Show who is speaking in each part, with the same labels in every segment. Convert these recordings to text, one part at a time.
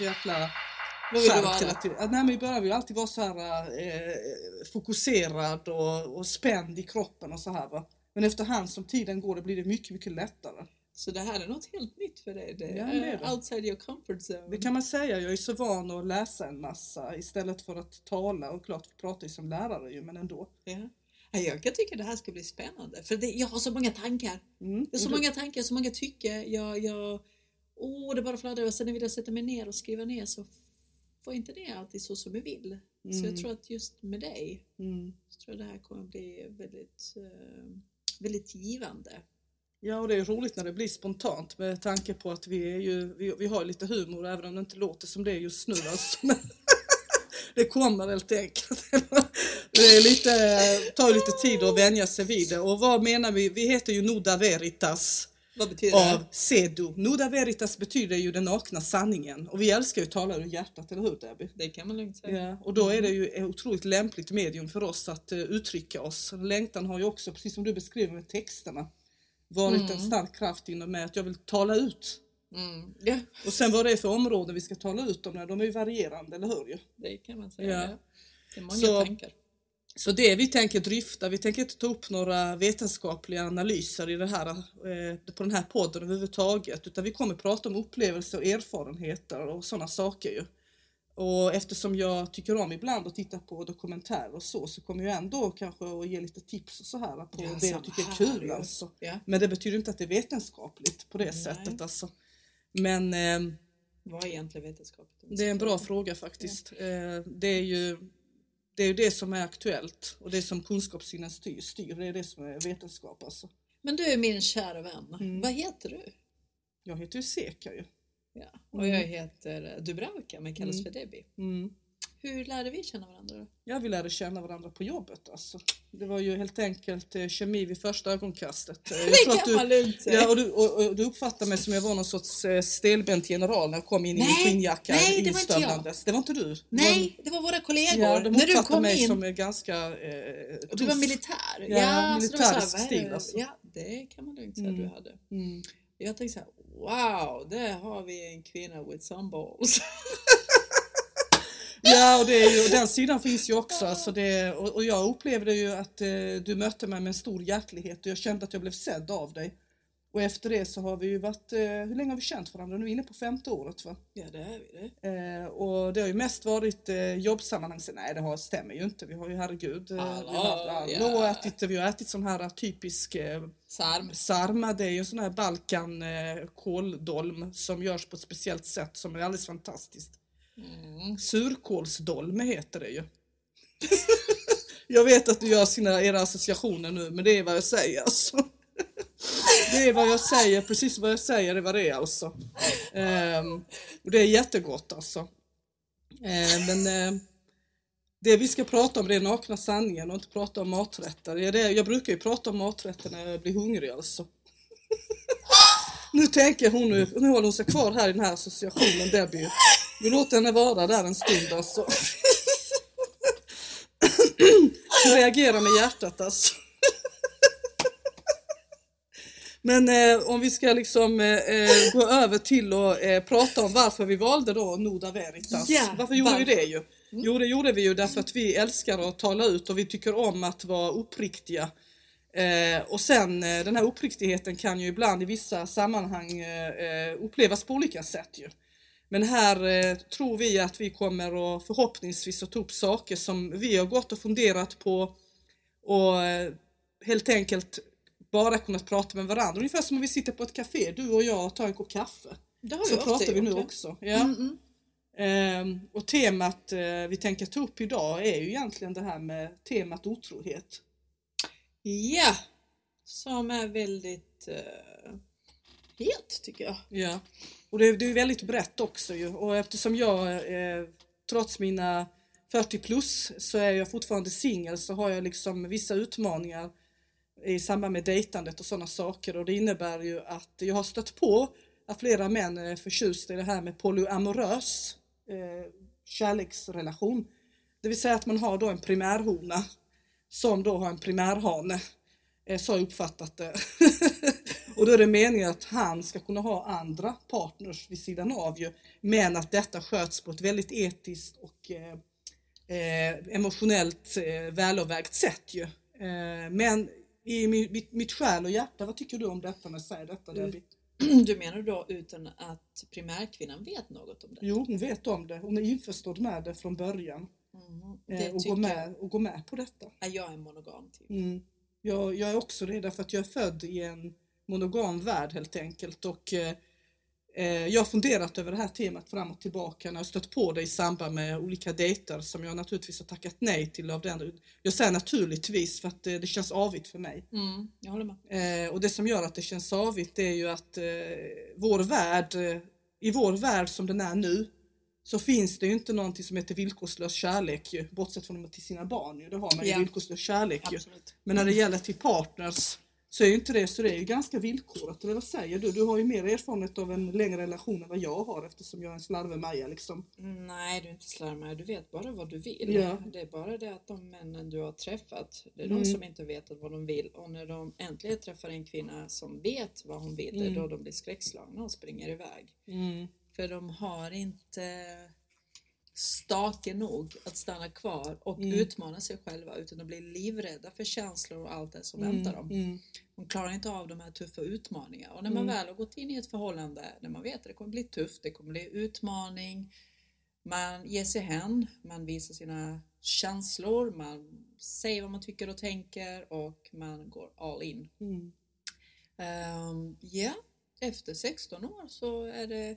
Speaker 1: så jäkla
Speaker 2: Vad vill du vara?
Speaker 1: Nej men i början vill jag alltid vara så här eh, fokuserad och, och spänd i kroppen och så här va. Men efterhand som tiden går det blir det mycket, mycket lättare.
Speaker 2: Så det här är något helt nytt för dig. Det
Speaker 1: Ja, det är det.
Speaker 2: outside your comfort zone.
Speaker 1: Det kan man säga, jag är så van att läsa en massa istället för att tala och klart pratar ju som lärare ju men ändå.
Speaker 2: Ja. Ja, Jag kan tycka det här ska bli spännande för det, jag har så många tankar.
Speaker 1: Mm.
Speaker 2: Det är så
Speaker 1: du-
Speaker 2: många tankar, så många tycker. Jag, jag, åh, det bara fladdrar och sen vill jag sätta mig ner och skriva ner så får inte det alltid så som jag vill. Så jag
Speaker 1: Mm.
Speaker 2: tror att just med dig
Speaker 1: Mm.
Speaker 2: så tror jag det här kommer bli väldigt, eh, väldigt givande.
Speaker 1: Ja och det är roligt när det blir spontant med tanke på att vi, är ju, vi, vi har lite humor även om det inte låter som det är just nu. Alltså. Det kommer helt enkelt. Det är lite, tar lite tid att vänja sig vid det. Och vad menar vi? Vi heter ju Nuda Veritas
Speaker 2: Vad betyder
Speaker 1: av Sedu. Nuda Veritas betyder ju den nakna sanningen och vi älskar ju att tala ur hjärtat, eller hur Debbie?
Speaker 2: det? Det kan man lugnt säga.
Speaker 1: Ja, och då är det ju ett otroligt lämpligt medium för oss att eh, uttrycka oss. Längtan har ju också, precis som du beskriver med texterna, varit en stark kraft inom mig att jag vill tala ut.
Speaker 2: Mm. Ja,
Speaker 1: Och sen vad det är för områden vi ska tala ut om, de är ju varierande, eller hur?
Speaker 2: Det kan man säga.
Speaker 1: Ja.
Speaker 2: Det är många
Speaker 1: Så-
Speaker 2: tankar.
Speaker 1: Så det vi tänker dryfta, vi tänker inte ta upp några vetenskapliga analyser i det här, eh, på den här podden överhuvudtaget, utan vi kommer prata om upplevelser och erfarenheter och sådana saker ju. Och eftersom jag tycker om ibland att titta på dokumentärer och så, så kommer jag ändå kanske att ge lite tips och så här på
Speaker 2: Ja,
Speaker 1: det jag tycker är kul
Speaker 2: ju.
Speaker 1: alltså.
Speaker 2: Ja.
Speaker 1: Men det betyder inte att det är vetenskapligt på det
Speaker 2: Nej.
Speaker 1: sättet alltså. Men eh,
Speaker 2: Vad är egentligen vetenskap?
Speaker 1: det är en bra fråga faktiskt. Eh, det är ju det, är ju det som är aktuellt och det som kunskapssynen styr, styr, det är det som är vetenskap alltså.
Speaker 2: Men du är min kära vän.
Speaker 1: Mm.
Speaker 2: Vad heter du?
Speaker 1: Jag heter ju Seka ju.
Speaker 2: Ja. Och jag heter Dubravka men kallas
Speaker 1: Mm.
Speaker 2: för Debbie.
Speaker 1: Mm.
Speaker 2: Hur lärde vi känna varandra då?
Speaker 1: Ja, vi lärde känna varandra på jobbet alltså. Det var ju helt enkelt eh, kemi vid första ögonkastet. Eh,
Speaker 2: Det kan
Speaker 1: du,
Speaker 2: man lugnt säga.
Speaker 1: Ja, och du, och, och du uppfattade mig som jag var någon sorts eh, stelbent general när jag kom in i min
Speaker 2: Nej,
Speaker 1: skinnjacka
Speaker 2: nej, det var inte jag.
Speaker 1: instövlandes. Det var inte du?
Speaker 2: Nej, det var våra kollegor.
Speaker 1: Ja, de
Speaker 2: När du
Speaker 1: uppfattade
Speaker 2: kom
Speaker 1: mig
Speaker 2: in
Speaker 1: som eh, ganska eh,
Speaker 2: och du var
Speaker 1: tuff.
Speaker 2: militär.
Speaker 1: Ja,
Speaker 2: så det var
Speaker 1: militärisk
Speaker 2: så här, vad är
Speaker 1: stil,
Speaker 2: det?
Speaker 1: alltså.
Speaker 2: Ja, det kan man lugnt säga
Speaker 1: Mm.
Speaker 2: du hade.
Speaker 1: Mm.
Speaker 2: Jag tänkte så här, wow, där har vi en kvinna with some balls.
Speaker 1: Ja, och, det är ju, och den sidan finns ju också. Alltså det, och, och jag upplevde ju att eh, du mötte mig med en stor hjärtlighet och jag kände att jag blev sedd av dig. Och efter det så har vi ju varit, eh, hur länge har vi känt varandra? Nu är vi inne på femte året va?
Speaker 2: ja, det är vi det.
Speaker 1: Eh, och det har ju mest varit eh, jobbsammanhang. Så, nej det har, stämmer ju inte. Vi har ju herregud, eh,
Speaker 2: Hallå,
Speaker 1: vi har,
Speaker 2: ja.
Speaker 1: ätit, vi har ätit sån här typisk eh,
Speaker 2: Sarm.
Speaker 1: sarma. Det är ju en sån här Balkan eh, kåldolm som görs på ett speciellt sätt som är alldeles fantastiskt.
Speaker 2: Mm.
Speaker 1: Surkålsdolme heter det ju. jag vet att du gör sina, era associationer nu men det är vad jag säger alltså. Det är vad jag säger, precis vad jag säger är vad det är alltså. Ehm, och det är jättegott alltså. Ehm, men eh, det vi ska prata om det är nakna sanningen och inte prata om maträtter. Det är det, jag brukar ju prata om maträtter när jag blir hungrig alltså. Nu tänker hon, nu, nu håller hon sig kvar här i den här associationen Debbie. Vi låter henne vara där en stund alltså. Hon reagerar med hjärtat alltså. Men eh, om vi ska liksom eh, eh, gå över till att eh, prata om varför vi valde då Noda Veritas.
Speaker 2: Ja,
Speaker 1: varför gjorde vi
Speaker 2: varför?
Speaker 1: det ju? Jo det gjorde vi ju därför att vi älskar att tala ut och vi tycker om att vara uppriktiga. Eh, och sen eh, den här uppriktigheten kan ju ibland i vissa sammanhang eh, eh, upplevas på olika sätt ju. Men här eh, tror vi att vi kommer att förhoppningsvis att ta upp saker som vi har gått och funderat på och eh, helt enkelt bara kunnat prata med varandra. Ungefär som om vi sitter på ett café, du och jag, och tar en kopp kaffe.
Speaker 2: Det har
Speaker 1: Så pratar vi nu
Speaker 2: ja.
Speaker 1: också. Ja.
Speaker 2: Mm, mm.
Speaker 1: Ehm, och temat eh, vi tänker ta upp idag är ju egentligen det här med temat otrohet.
Speaker 2: Ja, som är väldigt uh, het tycker jag.
Speaker 1: Ja. Och det, det är väldigt brett också ju. Och eftersom jag eh, trots mina 40 plus så är jag fortfarande singel så har jag liksom vissa utmaningar i samband med dejtandet och sådana saker och det innebär ju att jag har stött på att flera män är förtjusta i det här med polyamorös eh, kärleksrelation. Det vill säga att man har då en primärhona som då har en primärhane. Eh, så har jag uppfattat det. Och då är det meningen att han ska kunna ha andra partners vid sidan av ju. Men att detta sköts på ett väldigt etiskt och eh, eh, emotionellt eh, välavvägt sätt ju. Eh, men i mitt, mitt, själ och hjärta, vad tycker du om detta när jag säger detta
Speaker 2: Mm.
Speaker 1: Debbie?
Speaker 2: Du menar då utan att primärkvinnan vet något om det?
Speaker 1: Jo, hon vet om det. Hon är införstådd med det från början.
Speaker 2: Mm,
Speaker 1: Eh, och, går med, och går med på detta.
Speaker 2: Jag är monogam typ.
Speaker 1: Mm. Jag, jag är också det därför att jag är född i en monogam värld helt enkelt och eh, eh, jag har funderat över det här temat fram och tillbaka när jag stött på det i samband med olika dejter som jag naturligtvis har tackat nej till av den. Jag säger naturligtvis för att eh, det känns avigt för mig.
Speaker 2: Mm, jag håller med.
Speaker 1: Eh, och det som gör att det känns avigt det är ju att eh, vår värld, eh, i vår värld som den är nu, så finns det ju inte någonting som heter villkorslös kärlek ju, bortsett från till sina barn. Ju. Det har man ju
Speaker 2: Ja.
Speaker 1: villkorslös kärlek ju. Men när det gäller till partners så är ju inte det, så det är ju ganska villkorat. Eller vad säger du? Du har ju mer erfarenhet av en längre relation än vad jag har eftersom jag är en slarver-Maja liksom.
Speaker 2: Nej, du är inte slarvig. Du vet bara vad du vill.
Speaker 1: Ja.
Speaker 2: Det är bara det att de männen du har träffat, det är
Speaker 1: Mm.
Speaker 2: de som inte vet vad de vill. Och när de äntligen träffar en kvinna som vet vad hon vill, det är
Speaker 1: Mm.
Speaker 2: då de blir skräckslagna och springer iväg.
Speaker 1: Mm.
Speaker 2: För de har inte stake nog att stanna kvar och
Speaker 1: Mm.
Speaker 2: utmana sig själva utan de blir livrädda för känslor och allt det som väntar dem.
Speaker 1: Mm.
Speaker 2: De klarar inte av de här tuffa utmaningarna. Och när man
Speaker 1: Mm.
Speaker 2: väl har gått in i ett förhållande, när man vet att det kommer bli tufft, det kommer bli utmaning, man ger sig hän, man visar sina känslor, man säger vad man tycker och tänker och man går all in.
Speaker 1: Mm.
Speaker 2: Ehm, Ja, efter 16 år så är det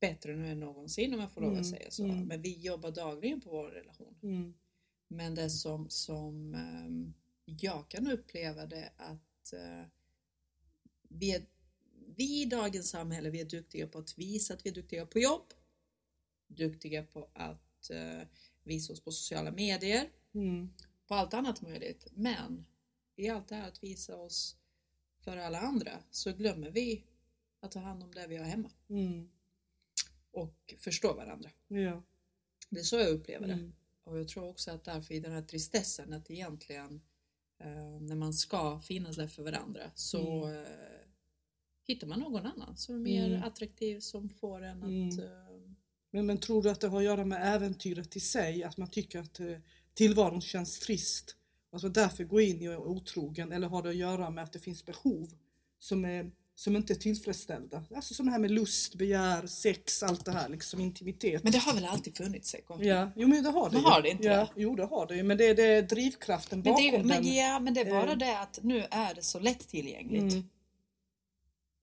Speaker 2: bättre nu än någonsin om jag får lov att
Speaker 1: Mm,
Speaker 2: säga så.
Speaker 1: mm.
Speaker 2: Men vi jobbar dagligen på vår relation.
Speaker 1: Mm.
Speaker 2: Men det som, som ehm, jag kan uppleva det att eh, vi, är, vi i dagens samhälle vi är duktiga på att visa att vi är duktiga på jobb. Duktiga på att eh, visa oss på sociala medier.
Speaker 1: Mm.
Speaker 2: På allt annat möjligt. Men i allt det här att visa oss för alla andra så glömmer vi att ta hand om det vi har hemma.
Speaker 1: Mm.
Speaker 2: Och förstå varandra.
Speaker 1: Ja.
Speaker 2: Det är så jag upplever det.
Speaker 1: Mm.
Speaker 2: Och jag tror också att därför i den här tristessen att egentligen eh, när man ska finnas där för varandra så
Speaker 1: Mm.
Speaker 2: eh, hittar man någon annan som är mer
Speaker 1: Mm.
Speaker 2: attraktiv som får en att
Speaker 1: Mm.
Speaker 2: eh,
Speaker 1: Men, men tror du att det har att göra med äventyret i sig? Att man tycker att eh, tillvaron känns trist? Att man därför går in i otrogen? Eller har det att göra med att det finns behov som, är, som inte är tillfredsställda? Alltså som det här med lust, begär, sex, allt det här, liksom intimitet.
Speaker 2: Men det har väl alltid funnits Seko?
Speaker 1: Ja, jo men det har det
Speaker 2: Men
Speaker 1: ju.
Speaker 2: har det inte
Speaker 1: ja,
Speaker 2: det?
Speaker 1: Jo det har det ju, men det är, det är drivkraften
Speaker 2: Men
Speaker 1: bakom
Speaker 2: det,
Speaker 1: den.
Speaker 2: men, ja, men det är bara
Speaker 1: Eh.
Speaker 2: det att nu är det så lättillgängligt.
Speaker 1: Mm.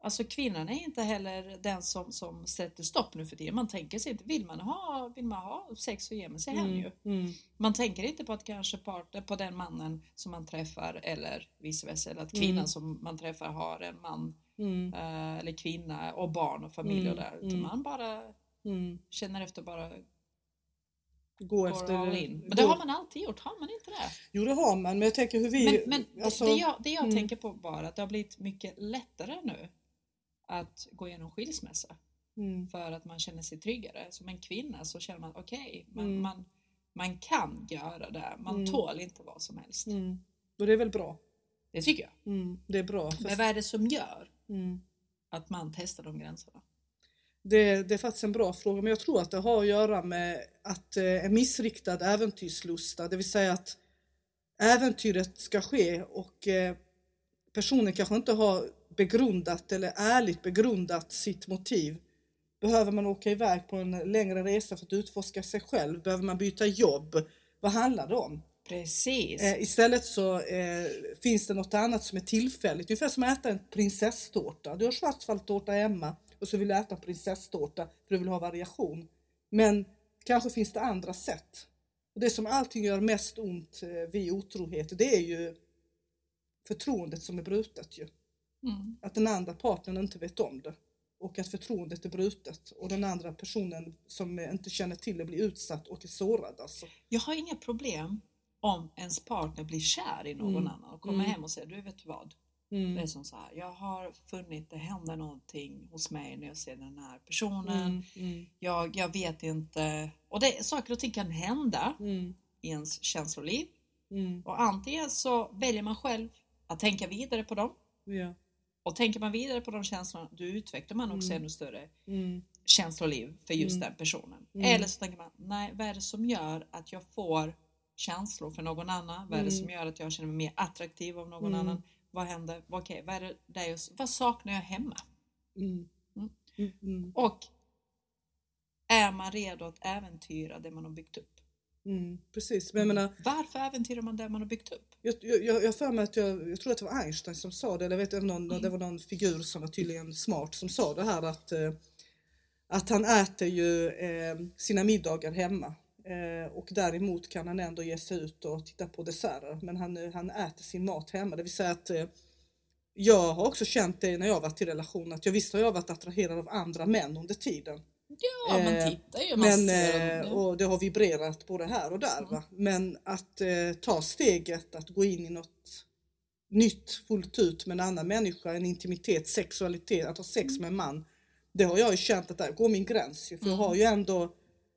Speaker 2: Alltså kvinnan är inte heller den som, som sätter stopp nu för tiden. Man tänker sig inte, vill man ha, vill man ha sex så ger man sig hem ju.
Speaker 1: Mm. Mm.
Speaker 2: Man tänker inte på att kanske partner, på den mannen som man träffar eller vice versa. Eller att kvinnan
Speaker 1: Mm.
Speaker 2: som man träffar har en man
Speaker 1: Mm.
Speaker 2: eh, eller kvinna och barn och familj
Speaker 1: Mm,
Speaker 2: och där. Utan
Speaker 1: mm.
Speaker 2: man bara
Speaker 1: Mm.
Speaker 2: känner efter bara
Speaker 1: Gå
Speaker 2: går
Speaker 1: efter...
Speaker 2: all in. Men det har man alltid gjort, har man inte det?
Speaker 1: Jo det har man, men jag tänker hur vi...
Speaker 2: Men, men
Speaker 1: alltså,
Speaker 2: det, jag, det jag
Speaker 1: mm.
Speaker 2: tänker på bara att det har blivit mycket lättare nu att gå igenom skilsmässa
Speaker 1: mm.
Speaker 2: för att man känner sig tryggare. Som en kvinna så känner man okej, man,
Speaker 1: Mm.
Speaker 2: man, man kan göra det. Man
Speaker 1: Mm.
Speaker 2: tål inte vad som helst.
Speaker 1: Mm. Och det är väl bra?
Speaker 2: Det tycker jag.
Speaker 1: Mm. Det är bra. För,
Speaker 2: Men vad är det som gör
Speaker 1: mm.
Speaker 2: att man testar de gränserna?
Speaker 1: det, det är faktiskt en bra fråga, men jag tror att det har att göra med att eh, en missriktad äventyrslusta, det vill säga att äventyret ska ske och eh, personen kanske inte har begrundat eller ärligt begrundat sitt motiv. Behöver man åka iväg på en längre resa för att utforska sig själv? Behöver man byta jobb? Vad handlar det om?
Speaker 2: Precis.
Speaker 1: Eh, istället så eh, finns det något annat som är tillfälligt. Ungefär som att äta en prinsesstårta. Du har schwarzwaldtårta hemma och så vill du äta prinsesstårta för du vill ha variation. Men kanske finns det andra sätt. Och det som allting gör mest ont eh, vid otrohet, det är ju förtroendet som är brutet ju.
Speaker 2: Mm.
Speaker 1: Att den andra partnern inte vet om det. Och att förtroendet är brutet och den andra personen som inte känner till det blir utsatt och är sårad alltså.
Speaker 2: Jag har inga problem om ens partner blir kär i någon
Speaker 1: Mm.
Speaker 2: annan och kommer
Speaker 1: Mm.
Speaker 2: hem och säger du vet vad?
Speaker 1: Mm.
Speaker 2: Det är som så här, jag har funnit det händer någonting hos mig när jag ser den här personen.
Speaker 1: Mm. Mm.
Speaker 2: Jag, jag vet inte. Och det, saker och ting kan hända
Speaker 1: Mm.
Speaker 2: i ens känsloliv.
Speaker 1: Mm.
Speaker 2: Och antingen så väljer man själv att tänka vidare på dem.
Speaker 1: Ja.
Speaker 2: Och tänker man vidare på de känslorna, då utvecklar man också
Speaker 1: Mm.
Speaker 2: ännu större
Speaker 1: Mm.
Speaker 2: känsloliv för just den personen. Eller så tänker man, nej vad är det som gör att jag får känslor för någon annan? Vad är det
Speaker 1: Mm.
Speaker 2: som gör att jag känner mig mer attraktiv av någon
Speaker 1: Mm.
Speaker 2: annan? Vad händer? Okej, vad, är det där jag, vad saknar jag hemma?
Speaker 1: Mm.
Speaker 2: Och är man redo att äventyra det man har byggt upp?
Speaker 1: Mm. Precis, men menar
Speaker 2: Varför äventyrar man det man har byggt upp?
Speaker 1: Jag, jag, jag för mig att jag, jag tror att det var Einstein som sa det, eller vet någon,
Speaker 2: Mm.
Speaker 1: det var någon figur som var tydligen smart som sa det här att, eh, att han äter ju eh, sina middagar hemma och däremot kan han ändå ge sig ut och titta på desserter men han, eh, han äter sin mat hemma. Det vill säga att eh, jag har också känt det när jag varit i relation att jag visst har jag varit attraherad av andra män under tiden.
Speaker 2: Ja, man
Speaker 1: Eh,
Speaker 2: tittar ju. Man
Speaker 1: Men, eh, och det har vibrerat både här och där.
Speaker 2: Mm.
Speaker 1: Men att eh, ta steget att gå in i något nytt fullt ut med en annan människa, en intimitet, sexualitet, att ha sex med en man. Det har jag ju känt att där går min gräns. För jag
Speaker 2: Mm.
Speaker 1: har ju ändå,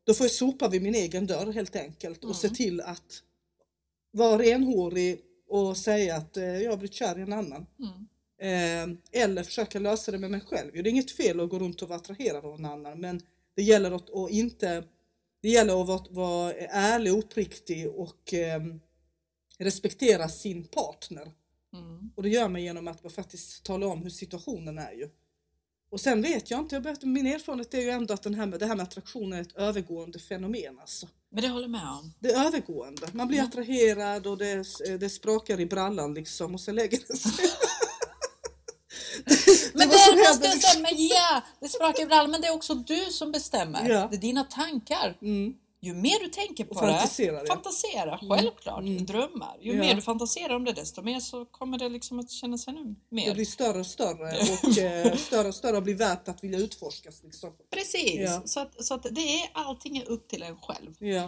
Speaker 1: då får jag sopa vid min egen dörr helt enkelt och se
Speaker 2: Mm.
Speaker 1: till att vara renhårig och säga att eh, jag har blivit kär i en annan.
Speaker 2: Mm.
Speaker 1: Eh, eller försöka lösa det med mig själv. Det är inget fel att gå runt och vara attraherad av en annan men det gäller att, att inte det gäller att vara, vara ärlig och uppriktig och eh, respektera sin partner.
Speaker 2: Mm.
Speaker 1: Och det gör man genom att faktiskt tala om hur situationen är ju. Och sen vet jag inte, jag vet, min erfarenhet är ju ändå att den här med, det här med attraktion är ett övergående fenomen alltså.
Speaker 2: Men det håller med om.
Speaker 1: Det är övergående. Man blir
Speaker 2: Ja.
Speaker 1: attraherad och det, det sprakar i brallan liksom och sen lägger det sig.
Speaker 2: Men det måste
Speaker 1: händer
Speaker 2: jag
Speaker 1: liksom.
Speaker 2: säga, men ja, det sprakar ibland, men det är också du som bestämmer.
Speaker 1: Ja.
Speaker 2: Det är dina tankar.
Speaker 1: Mm.
Speaker 2: Ju mer du tänker på
Speaker 1: Och fantiserar,
Speaker 2: det,
Speaker 1: ja.
Speaker 2: fantasera, självklart,
Speaker 1: Mm.
Speaker 2: drömmar. Ju
Speaker 1: Ja.
Speaker 2: mer du fantiserar om det, desto mer så kommer det liksom att kännas ännu
Speaker 1: Det
Speaker 2: mer.
Speaker 1: blir större och större och eh, större och större och blir värt att vilja utforskas. Liksom.
Speaker 2: Precis,
Speaker 1: Ja.
Speaker 2: så, att, så att det är allting är upp till en själv.
Speaker 1: Ja.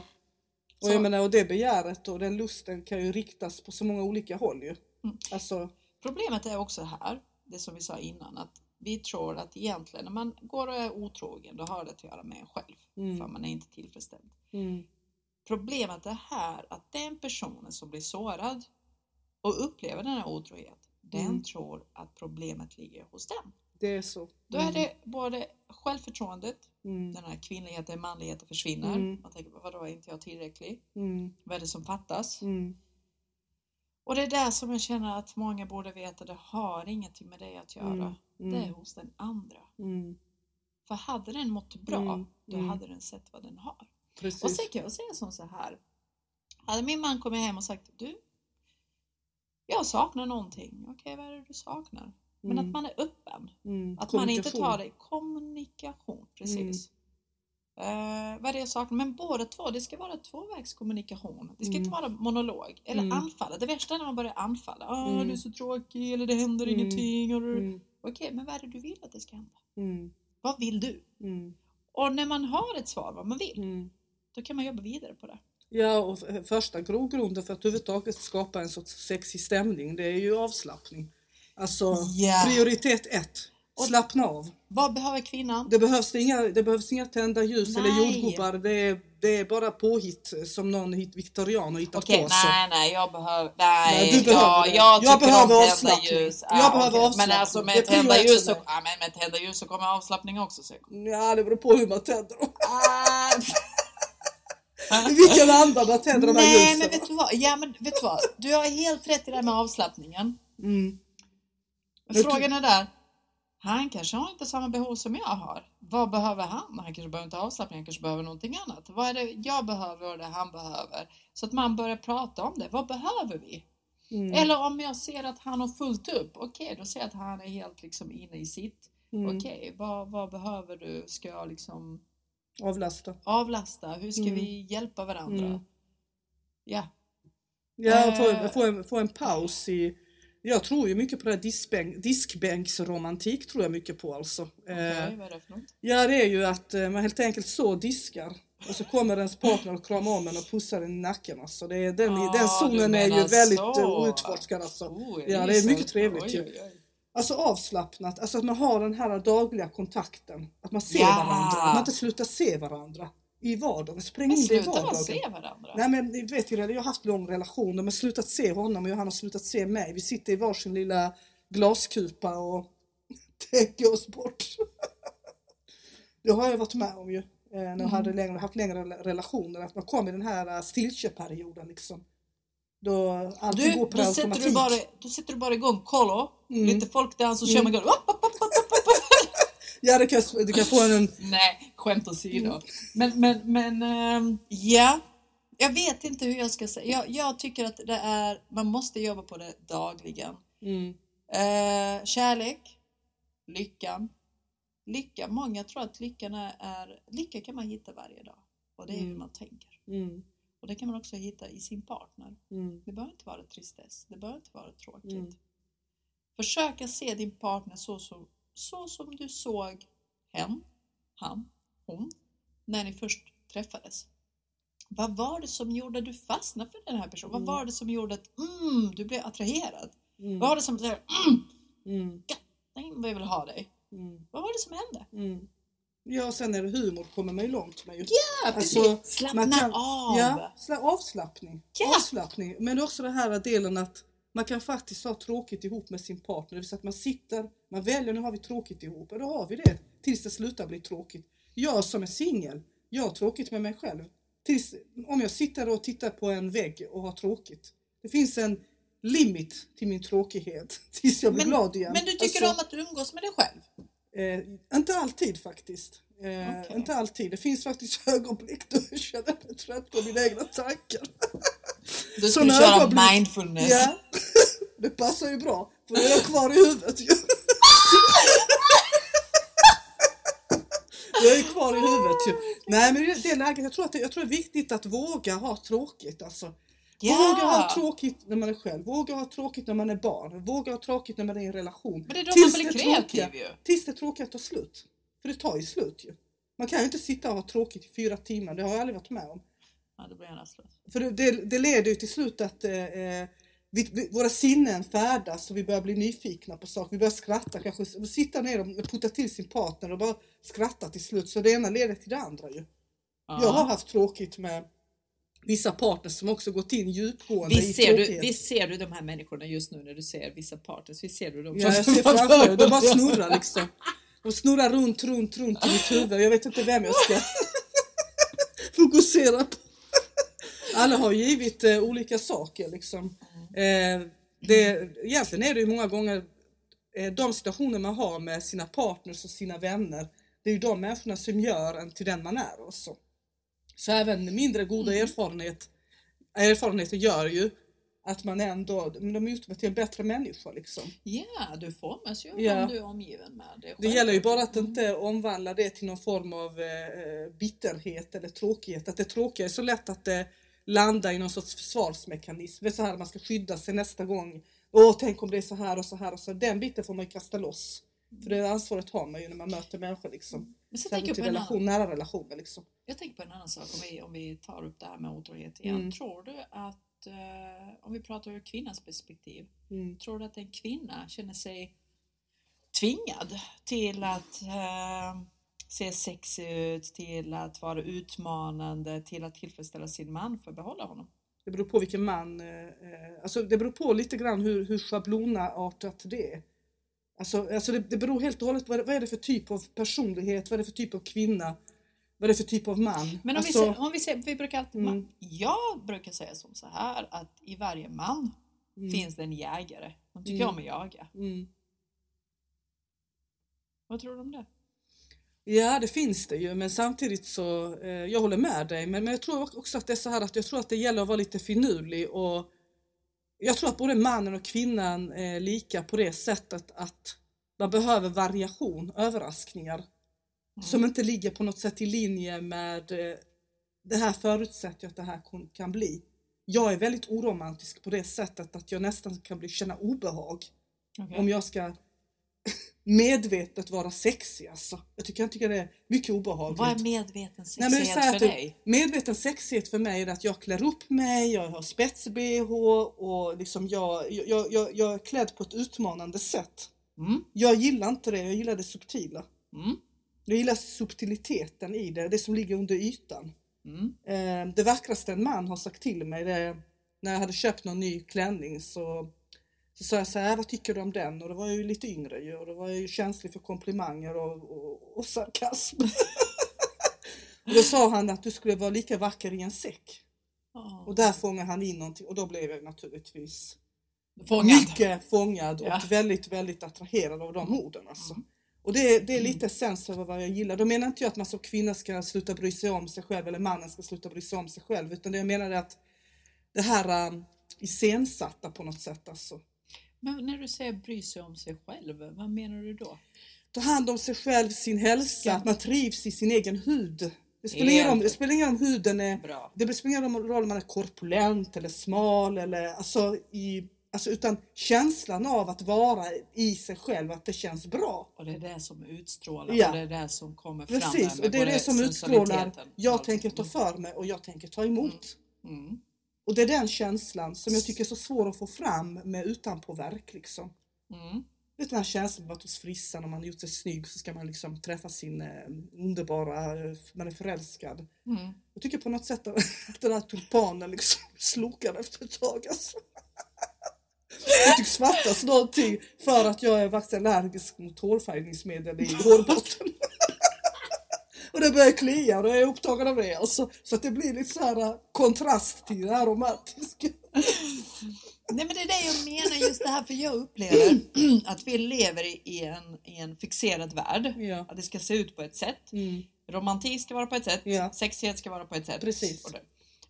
Speaker 1: Och
Speaker 2: Så-
Speaker 1: jag menar, och det begäret och den lusten kan ju riktas på så många olika håll ju.
Speaker 2: Mm.
Speaker 1: Alltså,
Speaker 2: Problemet är också här, det som vi sa innan, att vi tror att egentligen när man går och är otrogen, då har det att göra med en själv.
Speaker 1: Mm.
Speaker 2: För man är inte tillfredsställd.
Speaker 1: mm,
Speaker 2: Problemet är här att den personen som blir sårad och upplever den här otrohet, den
Speaker 1: Mm.
Speaker 2: tror att problemet ligger hos den.
Speaker 1: det är så.
Speaker 2: Då är det både självförtroendet,
Speaker 1: Mm,
Speaker 2: den här kvinnligheten, manligheten försvinner.
Speaker 1: Mm.
Speaker 2: Man tänker, vadå är inte jag tillräcklig?
Speaker 1: mm,
Speaker 2: Vad är det som fattas? Och det är där som jag känner att många borde veta, det har ingenting med det att göra.
Speaker 1: Mm.
Speaker 2: Det är
Speaker 1: mm,
Speaker 2: hos den andra.
Speaker 1: mm,
Speaker 2: För hade den mått bra,
Speaker 1: Mm.
Speaker 2: då
Speaker 1: Mm.
Speaker 2: hade den sett vad den har. Och
Speaker 1: precis.
Speaker 2: sen kan jag säga som så här. Hade min man kommit hem och sagt du, jag saknar någonting. Okej, vad är det du saknar? Men att man är öppen. Att man inte tar det. Kommunikation, precis. Eh, vad det jag saknar? Men båda två, det ska vara tvåvägskommunikation. Det ska
Speaker 1: Mm.
Speaker 2: inte vara monolog. Eller
Speaker 1: Mm.
Speaker 2: anfalla. Det värsta är när man börjar anfalla. Åh,
Speaker 1: Mm.
Speaker 2: du är så tråkig, eller det händer
Speaker 1: Mm.
Speaker 2: ingenting. Och du...
Speaker 1: Mm,
Speaker 2: Okej, men vad är det du vill att det ska hända?
Speaker 1: mm,
Speaker 2: Vad vill du?
Speaker 1: mm,
Speaker 2: Och när man har ett svar vad man vill,
Speaker 1: mm.
Speaker 2: då kan man jobba vidare på det.
Speaker 1: Ja, och första grogrunden för att överhuvudtaget skapa en sorts sexig stämning, det är ju avslappning. Alltså,
Speaker 2: Ja.
Speaker 1: prioritet ett.
Speaker 2: Och-
Speaker 1: Slappna av.
Speaker 2: Vad behöver kvinnan?
Speaker 1: Det behövs inga, det behövs inga tända ljus eller
Speaker 2: Nej.
Speaker 1: jordgubbar. Det är, det är bara påhitt som någon hit- viktorian har hittat
Speaker 2: Okej,
Speaker 1: på. så.
Speaker 2: nej, nej, jag behöver... Nej,
Speaker 1: Nej, du behöver
Speaker 2: jag,
Speaker 1: Jag
Speaker 2: tycker
Speaker 1: behöver avslappning.
Speaker 2: ljus.
Speaker 1: Jag behöver
Speaker 2: okej. Men
Speaker 1: avslappning.
Speaker 2: alltså
Speaker 1: Det
Speaker 2: med tända ljus så, ja, men med tända ljus så kommer avslappning också. Så.
Speaker 1: Ja, det beror på hur man tänder dem.
Speaker 2: Ah.
Speaker 1: I vilken anda man tänder de här
Speaker 2: Nej,
Speaker 1: ljusen.
Speaker 2: men vet du vad? Ja, men vet du vad? Du har helt rätt i det här med avslappningen.
Speaker 1: Mm.
Speaker 2: Men Frågan är där. Han kanske har inte samma behov som jag har. Vad behöver han? Han kanske behöver inte avslappning, han kanske behöver någonting annat. Vad är det jag behöver och det han behöver? Så att man börjar prata om det. Vad behöver vi?
Speaker 1: Mm.
Speaker 2: Eller om jag ser att han har fullt upp, okej då ser jag att han är helt liksom inne i sitt.
Speaker 1: Mm.
Speaker 2: Okej, vad, vad behöver du? Ska jag liksom
Speaker 1: Avlasta.
Speaker 2: avlasta? Hur ska
Speaker 1: Mm.
Speaker 2: vi hjälpa varandra?
Speaker 1: Mm.
Speaker 2: Ja,
Speaker 1: Ja, få,
Speaker 2: Eh.
Speaker 1: få, en, få en paus i... Jag tror ju mycket på det här diskbänk, diskbänksromantik tror jag mycket på alltså.
Speaker 2: okej,
Speaker 1: Eh,
Speaker 2: vad är det för något?
Speaker 1: ja, det är ju att eh, man helt enkelt så diskar och så kommer ens partner och kramar om en och pussar en i nacken. Alltså. Det är, den,
Speaker 2: Ah,
Speaker 1: den zonen är ju väldigt
Speaker 2: så.
Speaker 1: outforskad. Alltså.
Speaker 2: Oh,
Speaker 1: Ja,
Speaker 2: är
Speaker 1: det är
Speaker 2: så-
Speaker 1: mycket trevligt
Speaker 2: oj,
Speaker 1: ju.
Speaker 2: oj, oj.
Speaker 1: Alltså avslappnat, alltså att man har den här dagliga kontakten. Att man ser
Speaker 2: Ja.
Speaker 1: varandra, att man inte slutar se varandra. I vardagen. Spräng
Speaker 2: Men
Speaker 1: in det i vardagen.
Speaker 2: se varandra.
Speaker 1: Nej men ni vet ju jag har haft lång relation. De har slutat se honom och han har slutat se mig. Vi sitter i varsin lilla glaskupa och tänker oss bort. Det har jag varit med om ju. eh, När jag
Speaker 2: Mm.
Speaker 1: hade längre, haft längre rela- relationer. Att man kom i den här eh, stiltjeperioden liksom. Då allting
Speaker 2: Du,
Speaker 1: går på
Speaker 2: då sätter, du bara, då sätter du bara igång kollo,
Speaker 1: Mm.
Speaker 2: lite folkdans och kör
Speaker 1: Mm.
Speaker 2: man igång.
Speaker 1: Ja, det kan, du kan få en...
Speaker 2: Nej, skämt åsido. Men, men, men ehm, ja. Jag vet inte hur jag ska säga. Jag, jag tycker att det är, man måste jobba på det dagligen.
Speaker 1: Mm,
Speaker 2: Eh, kärlek, lyckan. Lycka, många tror att lyckan är, är, lycka kan man hitta varje dag. Och det är hur
Speaker 1: Mm.
Speaker 2: man tänker.
Speaker 1: mm,
Speaker 2: Och det kan man också hitta i sin partner.
Speaker 1: mm,
Speaker 2: Det behöver inte vara tristess, det behöver inte vara tråkigt.
Speaker 1: Mm.
Speaker 2: Försök att se din partner så, så, så som du såg hen, han, hon när ni först träffades. Vad var det som gjorde att du fastnade för den här personen?
Speaker 1: Mm.
Speaker 2: Vad var det som gjorde att mm, du blev attraherad?
Speaker 1: mm,
Speaker 2: Vad var det som sa mm,
Speaker 1: mm,
Speaker 2: nej, vad jag vill ha dig?
Speaker 1: mm,
Speaker 2: Vad var det som hände?
Speaker 1: mm. Ja, sen är det humor kommer man ju långt med.
Speaker 2: Ja,
Speaker 1: Alltså,
Speaker 2: precis! Slappna
Speaker 1: man kan-
Speaker 2: av!
Speaker 1: Ja, sla- avslappning.
Speaker 2: Ja.
Speaker 1: avslappning. Men också den här delen att man kan faktiskt ha tråkigt ihop med sin partner. Det vill säga att man sitter, man väljer nu har vi tråkigt ihop och då har vi det tills det slutar bli tråkigt. Jag som är singel, jag har tråkigt med mig själv. Tills, om jag sitter och tittar på en vägg och har tråkigt. Det finns en limit till min tråkighet tills jag blir
Speaker 2: Men-
Speaker 1: glad igen.
Speaker 2: Men du tycker
Speaker 1: Alltså,
Speaker 2: om att umgås med dig själv?
Speaker 1: Eh, inte alltid faktiskt. Eh,
Speaker 2: Okej.
Speaker 1: Inte alltid. Det finns faktiskt ögonblick då jag känner mig trött på mina egna tankar.
Speaker 2: Du
Speaker 1: Såna
Speaker 2: köra
Speaker 1: ögonblick.
Speaker 2: mindfulness.
Speaker 1: Ja, det passar ju bra. För då är kvar i huvudet ju. Jag är kvar i huvudet ju. Nej men det läget, jag tror att det, jag tror det är viktigt att våga ha tråkigt alltså. Våga ha tråkigt när man är själv, våga ha tråkigt när man är barn, våga ha tråkigt när man är i en relation.
Speaker 2: Men det är då
Speaker 1: Tills
Speaker 2: man blir
Speaker 1: det
Speaker 2: kreativ
Speaker 1: tråkiga-
Speaker 2: ju.
Speaker 1: Tills det tråkiga tar slut. För det tar ju slut ju. Man kan ju inte sitta och ha tråkigt i fyra timmar, det har jag aldrig varit med om.
Speaker 2: Ja, då blir jag rastlös.
Speaker 1: För det, det, det leder ju till slut att eh, eh, vi, vi, våra sinnen färdas och vi börjar bli nyfikna på saker. Vi börjar skratta kanske, sitta ner och putta till sin partner och bara skratta till slut. Så det ena leder till det andra ju.
Speaker 2: Ja.
Speaker 1: Jag har haft tråkigt med vissa partners som också gått in djupgående i
Speaker 2: Visst ser, du,
Speaker 1: tråkighet.
Speaker 2: visst ser du de här människorna just nu när du ser vissa partners? Visst ser du dem?
Speaker 1: Ja, jag ser framför mig, de bara snurrar liksom. De snurrar runt, runt, runt i mitt huvud. Jag vet inte vem jag ska fokusera på. Alla har givit eh, olika saker liksom. Eh, det, egentligen är det ju många gånger eh, de situationer man har med sina partners och sina vänner. Det är ju de människorna som gör en till den man är också. Så även mindre goda
Speaker 2: Mm.
Speaker 1: erfarenhet, erfarenheter gör ju att man ändå, de mig till en bättre människa liksom.
Speaker 2: Ja, du formas ju
Speaker 1: Ja.
Speaker 2: dem du är omgiven med. Det, är
Speaker 1: Det gäller ju bara att
Speaker 2: självklart.
Speaker 1: inte omvandla det till någon form av eh, bitterhet eller tråkighet. Att det tråkiga är så lätt att det landar i någon sorts försvarsmekanism. Så här man ska skydda sig nästa gång. Åh, tänk om det är så här och så här och så. Den biten får man ju kasta loss. För det ansvaret har man ju när man möter människor liksom.
Speaker 2: Men så tänker på
Speaker 1: relation,
Speaker 2: annan,
Speaker 1: nära relationer liksom.
Speaker 2: jag tänker på en annan sak om vi, om vi tar upp det här med otrohet igen.
Speaker 1: Mm.
Speaker 2: Tror du att, eh, om vi pratar ur kvinnans perspektiv,
Speaker 1: Mm.
Speaker 2: tror du att en kvinna känner sig tvingad till att eh, se sexig ut, till att vara utmanande, till att tillfredsställa sin man för att behålla honom?
Speaker 1: Det beror på vilken man, eh, alltså det beror på lite grann hur, hur schablonartat det är. Alltså, alltså det, det beror helt och hållet vad, vad är det för typ av personlighet, vad är det för typ av kvinna, vad är det för typ av man.
Speaker 2: Men om,
Speaker 1: alltså,
Speaker 2: vi, ser, om vi ser, vi brukar alltid,
Speaker 1: Mm.
Speaker 2: man, jag brukar säga som så här att i varje man
Speaker 1: mm,
Speaker 2: finns det en jägare. De tycker
Speaker 1: Mm.
Speaker 2: om att jaga.
Speaker 1: mm.
Speaker 2: Vad tror du om det?
Speaker 1: Ja det finns det ju men samtidigt så, eh, jag håller med dig men, men jag tror också att det är så här att jag tror att det gäller att vara lite finurlig och jag tror att både mannen och kvinnan är lika på det sättet att man behöver variation, överraskningar. som inte ligger på något sätt i linje med eh, det här förutsätter jag att det här kan bli. Jag är väldigt oromantisk på det sättet att jag nästan kan bli, känna obehag
Speaker 2: Okej.
Speaker 1: om jag ska medvetet vara sexig alltså. Jag tycker, jag tycker det är mycket obehagligt.
Speaker 2: Vad är medveten
Speaker 1: Nej, men
Speaker 2: sexighet
Speaker 1: så här
Speaker 2: för dig?
Speaker 1: Medveten sexighet för mig är att jag klär upp mig, jag har spets-bh och liksom jag, jag, jag, jag är klädd på ett utmanande sätt.
Speaker 2: Mm.
Speaker 1: Jag gillar inte det, jag gillar det subtila.
Speaker 2: Mm.
Speaker 1: Jag gillar subtiliteten i det, det som ligger under ytan.
Speaker 2: Mm.
Speaker 1: Eh, det vackraste en man har sagt till mig, det är när jag hade köpt någon ny klänning så, så sa jag så här, vad tycker du om den? Och då var jag ju lite yngre ju, och då var jag ju känslig för komplimanger och, och, och sarkasm. och då sa han att du skulle vara lika vacker i en säck.
Speaker 2: Oh.
Speaker 1: Och där fångade han in någonting och då blev jag naturligtvis
Speaker 2: Fångad.
Speaker 1: mycket fångad och
Speaker 2: Ja.
Speaker 1: väldigt, väldigt attraherad av de orden. Alltså.
Speaker 2: Mm.
Speaker 1: Och det, det är lite essens över vad jag gillar. Då menar inte jag att man som kvinna ska sluta bry sig om sig själv eller mannen ska sluta bry sig om sig själv. Utan det jag menar är att det här um, iscensatta på något sätt. Alltså.
Speaker 2: Men när du säger bry sig om sig själv, vad menar du då?
Speaker 1: Ta hand om sig själv, sin hälsa, att man trivs i sin egen hud. Det spelar ingen roll, det spelar ingen om huden är
Speaker 2: Bra.
Speaker 1: Det spelar ingen roll om man är korpulent eller smal eller alltså, i, alltså utan känslan av att vara i sig själv, att det känns bra.
Speaker 2: Och det är det som utstrålar
Speaker 1: Ja.
Speaker 2: och det är det som kommer fram
Speaker 1: Precis, och det är det som utstrålar, jag tänker ta för mig och jag tänker ta emot.
Speaker 2: Mm.
Speaker 1: Och det är den känslan som jag tycker är så svår att få fram med utanpåverk liksom.
Speaker 2: Mm.
Speaker 1: Vet den här känslan av att hos frissan om man har gjort sig snygg så ska man liksom träffa sin eh, underbara, man är förälskad.
Speaker 2: Mm.
Speaker 1: Jag tycker på något sätt att den här tulpanen liksom slokar efter ett tag alltså. Det tycks fattas någonting för att jag är faktiskt allergisk mot hårfärgningsmedel i hårbotten. Det börjar klia och då är jag upptagen av det alltså. Så att det blir lite så här äh, kontrast till det här romantiska.
Speaker 2: Nej men det är det jag menar just det här för jag upplever att vi lever i, en, i en fixerad värld.
Speaker 1: Ja.
Speaker 2: Att det ska se ut på ett sätt.
Speaker 1: Mm.
Speaker 2: Romantik ska vara på ett sätt.
Speaker 1: Ja.
Speaker 2: Sexighet ska vara på ett sätt.
Speaker 1: Precis.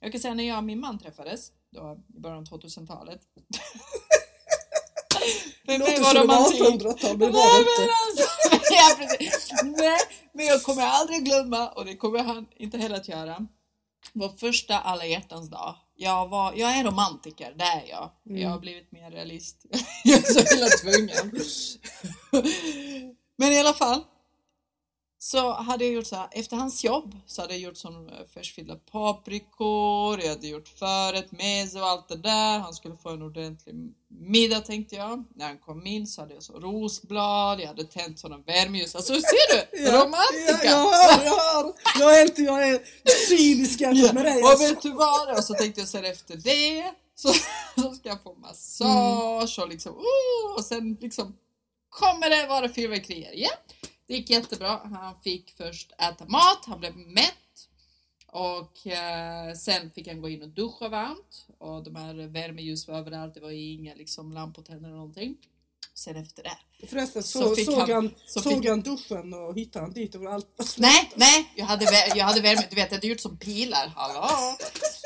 Speaker 2: Jag kan säga när jag och min man träffades då, i början av 2000-talet. För mig var
Speaker 1: som
Speaker 2: romantik-
Speaker 1: 1800-tal men det var inte.
Speaker 2: alltså, ja, precis. Nej, men jag kommer aldrig glömma och det kommer han inte heller att göra. Vår första alla hjärtans dag. Jag, var, jag är romantiker, det är jag.
Speaker 1: Mm.
Speaker 2: Jag har blivit mer realist. jag är så hela tvungen. men i alla fall. Så hade jag gjort så här, efter hans jobb så hade jag gjort som eh, färskfyllda paprikor, jag hade gjort förrätt, meze och allt det där. Han skulle få en ordentlig middag tänkte jag. När han kom in så hade jag så rosblad, jag hade tänt sådana värmeljus. Alltså ser du?
Speaker 1: Ja,
Speaker 2: Romantika!
Speaker 1: Ja, jag hör, jag hör. Jag är, helt, jag är cynisk jämfört med dig.
Speaker 2: Och vet du vad? Och så tänkte jag sen efter det så, så ska jag få massage och liksom oh, och sen liksom kommer det vara fyrverkerier. Ja, det gick jättebra. Han fick först äta mat, han blev mätt och eh, sen fick han gå in och duscha varmt och de här värmeljus var överallt. Det var inga liksom lampor eller någonting. Sen efter det.
Speaker 1: Förresten
Speaker 2: Så
Speaker 1: så, såg,
Speaker 2: han-
Speaker 1: han,
Speaker 2: så
Speaker 1: såg
Speaker 2: fick-
Speaker 1: han duschen och hittade han dit och allt var slut.
Speaker 2: Nej, nej, jag hade, jag hade värme. Du vet, jag hade gjort som pilar. Hallå?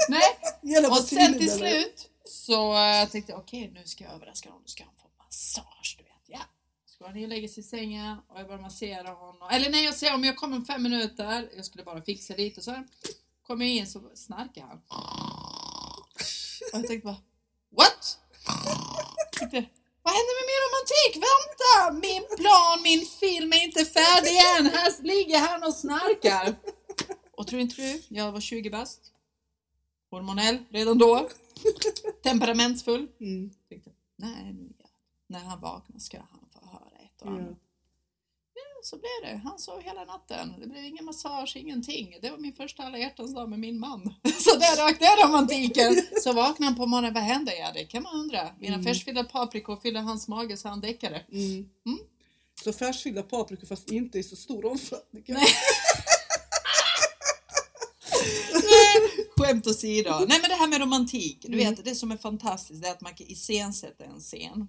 Speaker 2: Nej, Och sen till slut så eh, tänkte jag okej nu ska jag överraska honom, nu ska han få massage du vet. Så går han ner och lägger sig i sängen och jag börjar massera honom. Eller nej jag säger om jag kommer om fem minuter, jag skulle bara fixa lite och så kommer jag in så snarkar han. Och jag tänkte bara what? Tänkte, vad händer med min romantik? Vänta! Min plan, min film är inte färdig än. Här ligger han och snarkar. Och tror inte du, jag var 20 bast. Hormonell redan då. Temperamentsfull.
Speaker 1: Mm.
Speaker 2: Tänkte, nej, nu när han vaknar ska han och annat.
Speaker 1: Ja.
Speaker 2: Ja, så blev det. Han sov hela natten. Det blev ingen massage, ingenting. Det var min första alla hjärtans dag med min man. Så där rök det romantiken. Så vaknade han på morgonen, vad händer? Ja, det kan man undra. Mina
Speaker 1: Mm.
Speaker 2: färskfyllda paprikor fyllde hans mage så han däckade.
Speaker 1: Mm.
Speaker 2: Mm.
Speaker 1: Så färskfyllda paprikor fast inte i så stor omfattning.
Speaker 2: Nej. Skämt åsido. Nej men det här med romantik. Du
Speaker 1: Mm.
Speaker 2: vet, det som är fantastiskt det är att man kan iscensätta en scen.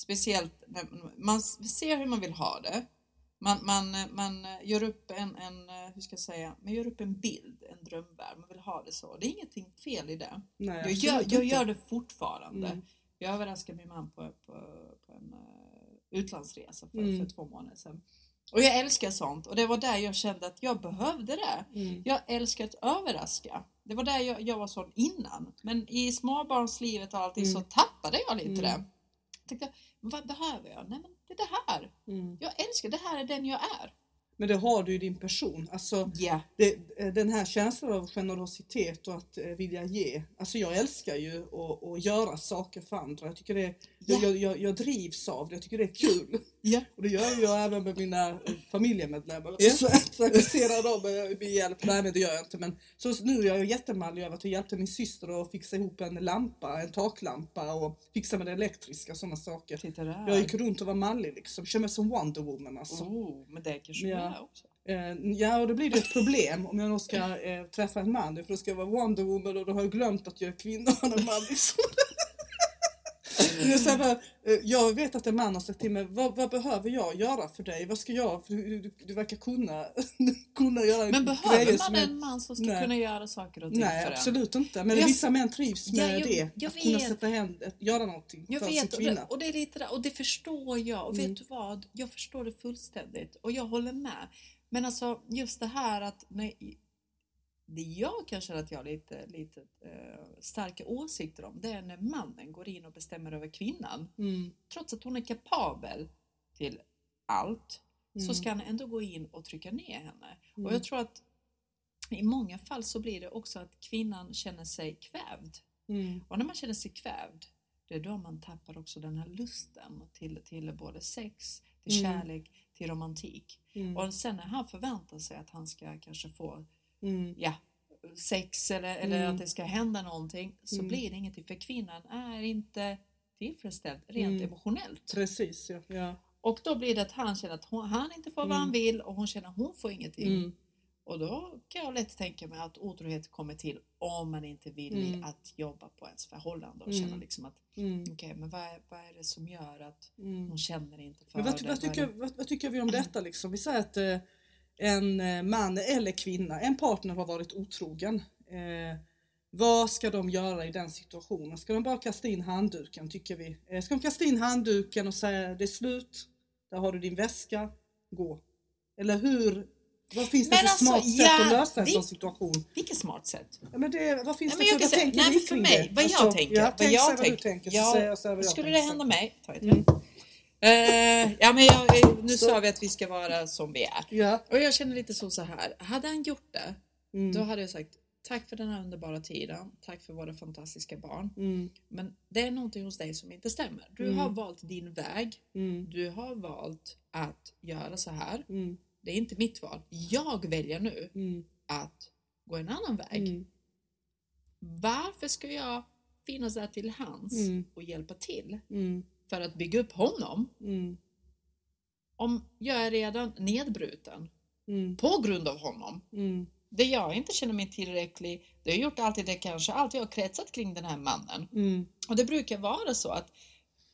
Speaker 2: Speciellt när man ser hur man vill ha det. Man, man, man gör upp en, en, hur ska jag säga, man gör upp en bild, en drömvärld. Man vill ha det så. Det är ingenting fel i det.
Speaker 1: Nej,
Speaker 2: Jag gör, jag gör det fortfarande.
Speaker 1: Mm.
Speaker 2: Jag överraskade min man på, på, på en eh, utlandsresa för,
Speaker 1: Mm.
Speaker 2: för två månader sedan. Och jag älskar sånt och det var där jag kände att jag behövde det.
Speaker 1: Mm.
Speaker 2: Jag älskar att överraska. Det var där jag, jag var sån innan. Men i småbarnslivet och allting
Speaker 1: Mm.
Speaker 2: så tappade jag lite
Speaker 1: Mm.
Speaker 2: det. Jag tänkte, vad behöver jag? Nej men det är det här.
Speaker 1: Mm.
Speaker 2: Jag älskar, det här är den jag är.
Speaker 1: Men det har du i din person. Alltså,
Speaker 2: Ja.
Speaker 1: det, eh, den här känslan av generositet och att eh, vilja ge. Alltså jag älskar ju att, att göra saker för andra. Jag, tycker det,
Speaker 2: Ja.
Speaker 1: jag, jag, jag drivs av det, jag tycker det är kul.
Speaker 2: Ja.
Speaker 1: Och det gör jag även med mina eh, familjemedlemmar.
Speaker 2: Ja.
Speaker 1: Så jag trakasserar dem med, med hjälp. Nej men det gör jag inte. Men så nu är jag jättemallig över att jag hjälpte min syster att fixa ihop en lampa, en taklampa och fixa med det elektriska och sådana saker.
Speaker 2: Titta där.
Speaker 1: Jag gick runt och var mallig liksom. Kände mig som Wonder Woman alltså.
Speaker 2: Oh, men det kanske
Speaker 1: Ja.
Speaker 2: du är också.
Speaker 1: Eh, ja, och då blir det ett problem om jag ska eh, träffa en man. För då ska jag vara Wonder Woman och då har jag glömt att jag är kvinna och är man. Liksom. Är så här, eh, jag vet att en man har sagt till mig, vad, vad behöver jag göra för dig? Vad ska jag? Du, du, du verkar kunna, kunna göra
Speaker 2: Men behöver man en man som ska
Speaker 1: Nej.
Speaker 2: kunna göra saker och ting
Speaker 1: Nej,
Speaker 2: för en?
Speaker 1: absolut inte. Men
Speaker 2: Jag-
Speaker 1: vissa män trivs
Speaker 2: Ja,
Speaker 1: med
Speaker 2: jag-
Speaker 1: det.
Speaker 2: jag
Speaker 1: att kunna
Speaker 2: vet.
Speaker 1: sätta händ, att göra någonting
Speaker 2: Jag
Speaker 1: för sin
Speaker 2: vet och
Speaker 1: kvinna.
Speaker 2: det, och det är lite och det förstår jag och
Speaker 1: Mm.
Speaker 2: vet du vad? Jag förstår det fullständigt och jag håller med. Men alltså just det här att när, det jag kan känna att jag har lite, lite eh, starka åsikter om det är när mannen går in och bestämmer över kvinnan.
Speaker 1: Mm.
Speaker 2: Trots att hon är kapabel till allt så
Speaker 1: Mm.
Speaker 2: ska han ändå gå in och trycka ner henne.
Speaker 1: Mm.
Speaker 2: Och jag tror att i många fall så blir det också att kvinnan känner sig kvävd.
Speaker 1: Mm.
Speaker 2: Och när man känner sig kvävd, det är då man tappar också den här lusten till, till både sex, till
Speaker 1: Mm.
Speaker 2: kärlek, till romantik.
Speaker 1: Mm.
Speaker 2: Och sen när han förväntar sig att han ska kanske få
Speaker 1: Mm.
Speaker 2: ja, sex eller, eller
Speaker 1: Mm.
Speaker 2: att det ska hända någonting så
Speaker 1: Mm.
Speaker 2: blir det ingenting för kvinnan är inte tillfredsställd rent
Speaker 1: Mm.
Speaker 2: emotionellt.
Speaker 1: Precis, ja. ja.
Speaker 2: Och då blir det att han känner att hon, han inte får vad
Speaker 1: Mm.
Speaker 2: han vill och hon känner att hon får ingenting.
Speaker 1: Mm.
Speaker 2: Och då kan jag lätt tänka mig att otrohet kommer till om man inte är villig
Speaker 1: Mm.
Speaker 2: att jobba på ens förhållande och
Speaker 1: Mm.
Speaker 2: känna liksom att
Speaker 1: Mm.
Speaker 2: okej, men vad är, vad är det som gör att
Speaker 1: Mm.
Speaker 2: hon känner inte för
Speaker 1: Men vad,
Speaker 2: det?
Speaker 1: vad, tycker, vad, vad tycker vi om detta liksom? Vi säger att eh, en eh, man eller kvinna, en partner har varit otrogen. Eh, vad ska de göra i den situationen? Ska de bara kasta in handduken tycker vi? Eh, ska de kasta in handduken och säga det är slut, där har du din väska, gå? Eller hur? Vad finns det
Speaker 2: Men
Speaker 1: för
Speaker 2: alltså,
Speaker 1: smart sätt
Speaker 2: ja,
Speaker 1: att lösa en sån situation?
Speaker 2: Vilket smart sätt!
Speaker 1: Ja, men det, vad finns
Speaker 2: Nej,
Speaker 1: det för, vad
Speaker 2: säga-
Speaker 1: tänker
Speaker 2: nej, för
Speaker 1: kring
Speaker 2: mig,
Speaker 1: det?
Speaker 2: vad jag
Speaker 1: Alltså,
Speaker 2: tänker,
Speaker 1: ja,
Speaker 2: vad
Speaker 1: tänk,
Speaker 2: jag
Speaker 1: säg vad du
Speaker 2: tänker.
Speaker 1: tänker, så
Speaker 2: Ja,
Speaker 1: säger jag så jag
Speaker 2: Skulle
Speaker 1: tänker
Speaker 2: det hända mig? Ta ett
Speaker 1: Mm.
Speaker 2: Eh, ja, men jag, eh, nu
Speaker 1: Så-
Speaker 2: sa vi att vi ska vara som vi är.
Speaker 1: Ja.
Speaker 2: Och jag känner lite så, så här. hade han gjort det,
Speaker 1: Mm.
Speaker 2: då hade jag sagt tack för den här underbara tiden, tack för våra fantastiska barn.
Speaker 1: Mm.
Speaker 2: Men det är någonting hos dig som inte stämmer. Du
Speaker 1: Mm.
Speaker 2: har valt din väg,
Speaker 1: Mm.
Speaker 2: du har valt att göra så här.
Speaker 1: Mm.
Speaker 2: Det är inte mitt val. Jag väljer nu
Speaker 1: Mm.
Speaker 2: att gå en annan väg. Varför ska jag finnas där till hands och hjälpa till. För att bygga upp honom
Speaker 1: Mm.
Speaker 2: om jag är redan nedbruten
Speaker 1: Mm.
Speaker 2: på grund av honom?
Speaker 1: Mm.
Speaker 2: Det jag inte känner mig tillräcklig, det har jag gjort alltid det kanske alltid har kretsat kring den här mannen.
Speaker 1: Mm.
Speaker 2: Och det brukar vara så att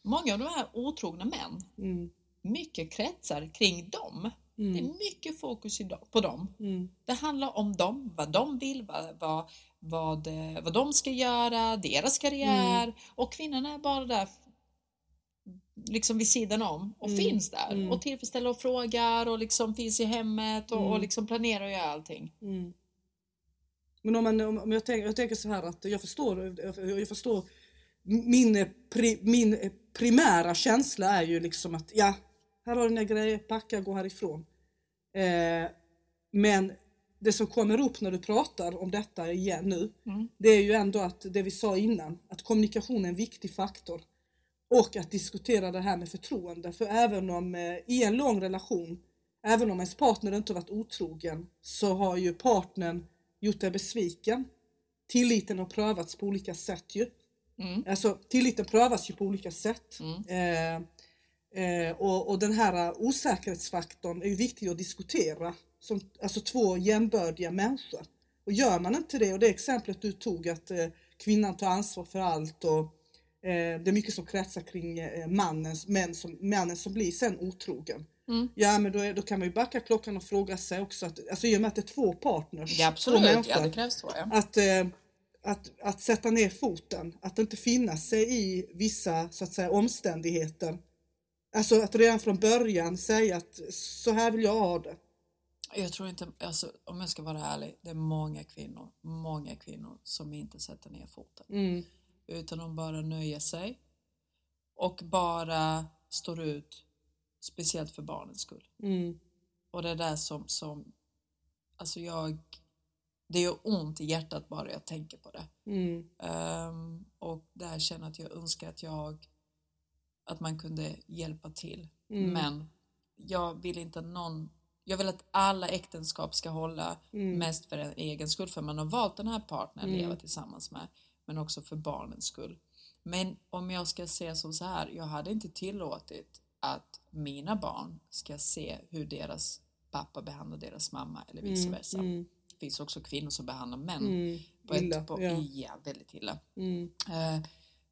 Speaker 2: många av de här otrogna män,
Speaker 1: Mm.
Speaker 2: mycket kretsar kring dem. Det är
Speaker 1: Mm.
Speaker 2: mycket fokus på dem. Det handlar om dem, vad de vill, vad, vad, vad, eh, vad de ska göra, deras karriär och kvinnan är bara där liksom vid sidan om och
Speaker 1: Mm.
Speaker 2: finns där
Speaker 1: Mm.
Speaker 2: och tillfredsställer och frågar och liksom finns i hemmet och,
Speaker 1: Mm.
Speaker 2: och liksom planerar och gör allting.
Speaker 1: Mm. Men om, man, om jag, tänker, jag tänker så här att jag förstår, jag, jag förstår min, pri, min primära känsla är ju liksom att ja, här har du dina grejer, packa, gå härifrån. Eh, men det som kommer upp när du pratar om detta igen nu,
Speaker 2: Mm.
Speaker 1: det är ju ändå att det vi sa innan, att kommunikation är en viktig faktor. Och att diskutera det här med förtroende. För även om eh, i en lång relation, även om ens partner inte har varit otrogen, så har ju partnern gjort dig besviken. Tilliten har prövats på olika sätt ju.
Speaker 2: Mm.
Speaker 1: Alltså tilliten prövas ju på olika sätt.
Speaker 2: Mm.
Speaker 1: Eh, eh, och, och den här eh, osäkerhetsfaktorn är ju viktig att diskutera. Som, alltså två jämbördiga människor. Och gör man inte det, och det exemplet du tog att eh, kvinnan tar ansvar för allt och det är mycket som kretsar kring eh, mannen, män som, mannen som blir sen otrogen.
Speaker 2: Mm.
Speaker 1: Ja men då, är, då kan man ju backa klockan och fråga sig också, att, alltså i och med att det är två partners,
Speaker 2: Ja,
Speaker 1: två
Speaker 2: absolut,
Speaker 1: människor,
Speaker 2: ja, det krävs två. Ja.
Speaker 1: att, eh, att, att sätta ner foten, att inte finna sig i vissa så att säga, omständigheter. Alltså att redan från början säga att så här vill jag ha det.
Speaker 2: Jag tror inte, alltså, om jag ska vara ärlig, det är många kvinnor, många kvinnor som inte sätter ner foten.
Speaker 1: Mm,
Speaker 2: Utan de bara nöjer sig och bara står ut, speciellt för barnens skull.
Speaker 1: mm,
Speaker 2: och det är där som, som alltså jag, det gör ont i hjärtat bara jag tänker på det.
Speaker 1: Mm.
Speaker 2: Ehm, och där känner jag att jag önskar att jag, att man kunde hjälpa till.
Speaker 1: Mm.
Speaker 2: Men jag vill inte någon, jag vill att alla äktenskap ska hålla
Speaker 1: Mm.
Speaker 2: mest för en egen skull, för man har valt den här partnern att
Speaker 1: Mm.
Speaker 2: leva tillsammans med, men också för barnens skull. Men om jag ska säga som så här, jag hade inte tillåtit att mina barn ska se hur deras pappa behandlar deras mamma eller vice versa.
Speaker 1: Mm.
Speaker 2: Det finns också kvinnor som behandlar män
Speaker 1: Mm.
Speaker 2: på ett,
Speaker 1: Illa,
Speaker 2: på,
Speaker 1: ja.
Speaker 2: ja, väldigt illa.
Speaker 1: Mm.
Speaker 2: Eh,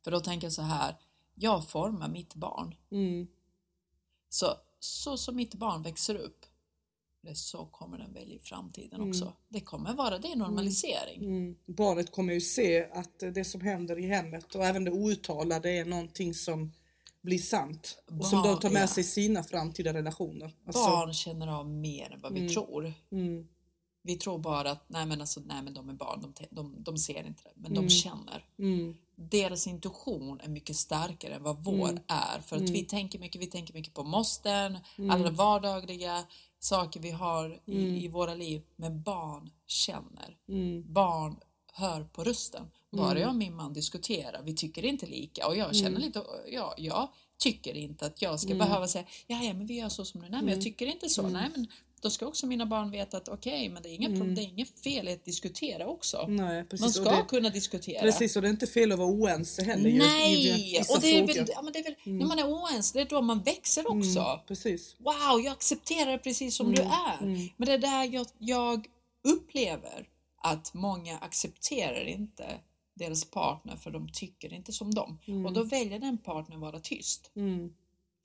Speaker 2: för då tänker jag så här, jag formar mitt barn.
Speaker 1: Mm.
Speaker 2: Så, så som mitt barn växer upp, så kommer den välja i framtiden
Speaker 1: Mm.
Speaker 2: också. Det kommer vara, det är normalisering.
Speaker 1: Mm. Barnet kommer ju se att det som händer i hemmet och även det outtalade är någonting som blir sant. Och som
Speaker 2: Barn,
Speaker 1: de tar med
Speaker 2: ja.
Speaker 1: sig i sina framtida relationer. Alltså,
Speaker 2: Barn känner av mer än vad vi
Speaker 1: Mm.
Speaker 2: tror.
Speaker 1: Mm.
Speaker 2: Vi tror bara att nej men, alltså, nej, men de är barn, de, de, de ser inte det, men
Speaker 1: Mm.
Speaker 2: de känner.
Speaker 1: Mm.
Speaker 2: Deras intuition är mycket starkare än vad vår
Speaker 1: Mm.
Speaker 2: är. För att
Speaker 1: Mm.
Speaker 2: vi tänker mycket, vi tänker mycket på måsten,
Speaker 1: Mm.
Speaker 2: alla de vardagliga saker vi har i,
Speaker 1: Mm.
Speaker 2: i våra liv. Men barn känner.
Speaker 1: Mm.
Speaker 2: Barn hör på rösten. Bara
Speaker 1: Mm.
Speaker 2: jag och min man diskuterar, vi tycker inte lika och jag känner
Speaker 1: Mm.
Speaker 2: lite, ja, jag tycker inte att jag ska
Speaker 1: Mm.
Speaker 2: behöva säga, ja, ja men vi gör så som du, nej men jag
Speaker 1: Mm.
Speaker 2: tycker inte så, nej men då ska också mina barn veta att okej, men det är, inga
Speaker 1: Mm.
Speaker 2: det är inget fel i att diskutera också.
Speaker 1: Nej, precis.
Speaker 2: Man ska
Speaker 1: det,
Speaker 2: kunna diskutera.
Speaker 1: precis, och det är inte fel att vara oense heller i
Speaker 2: Nej! Och det är väl, ja, men det är väl
Speaker 1: Mm.
Speaker 2: när man är oense, det är då man växer också.
Speaker 1: Mm, precis.
Speaker 2: Wow, jag accepterar det precis som du
Speaker 1: Mm,
Speaker 2: är.
Speaker 1: mm.
Speaker 2: Men det är där jag, jag upplever att många accepterar inte deras partner för de tycker inte som dem.
Speaker 1: Mm.
Speaker 2: Och då väljer den partnern vara tyst.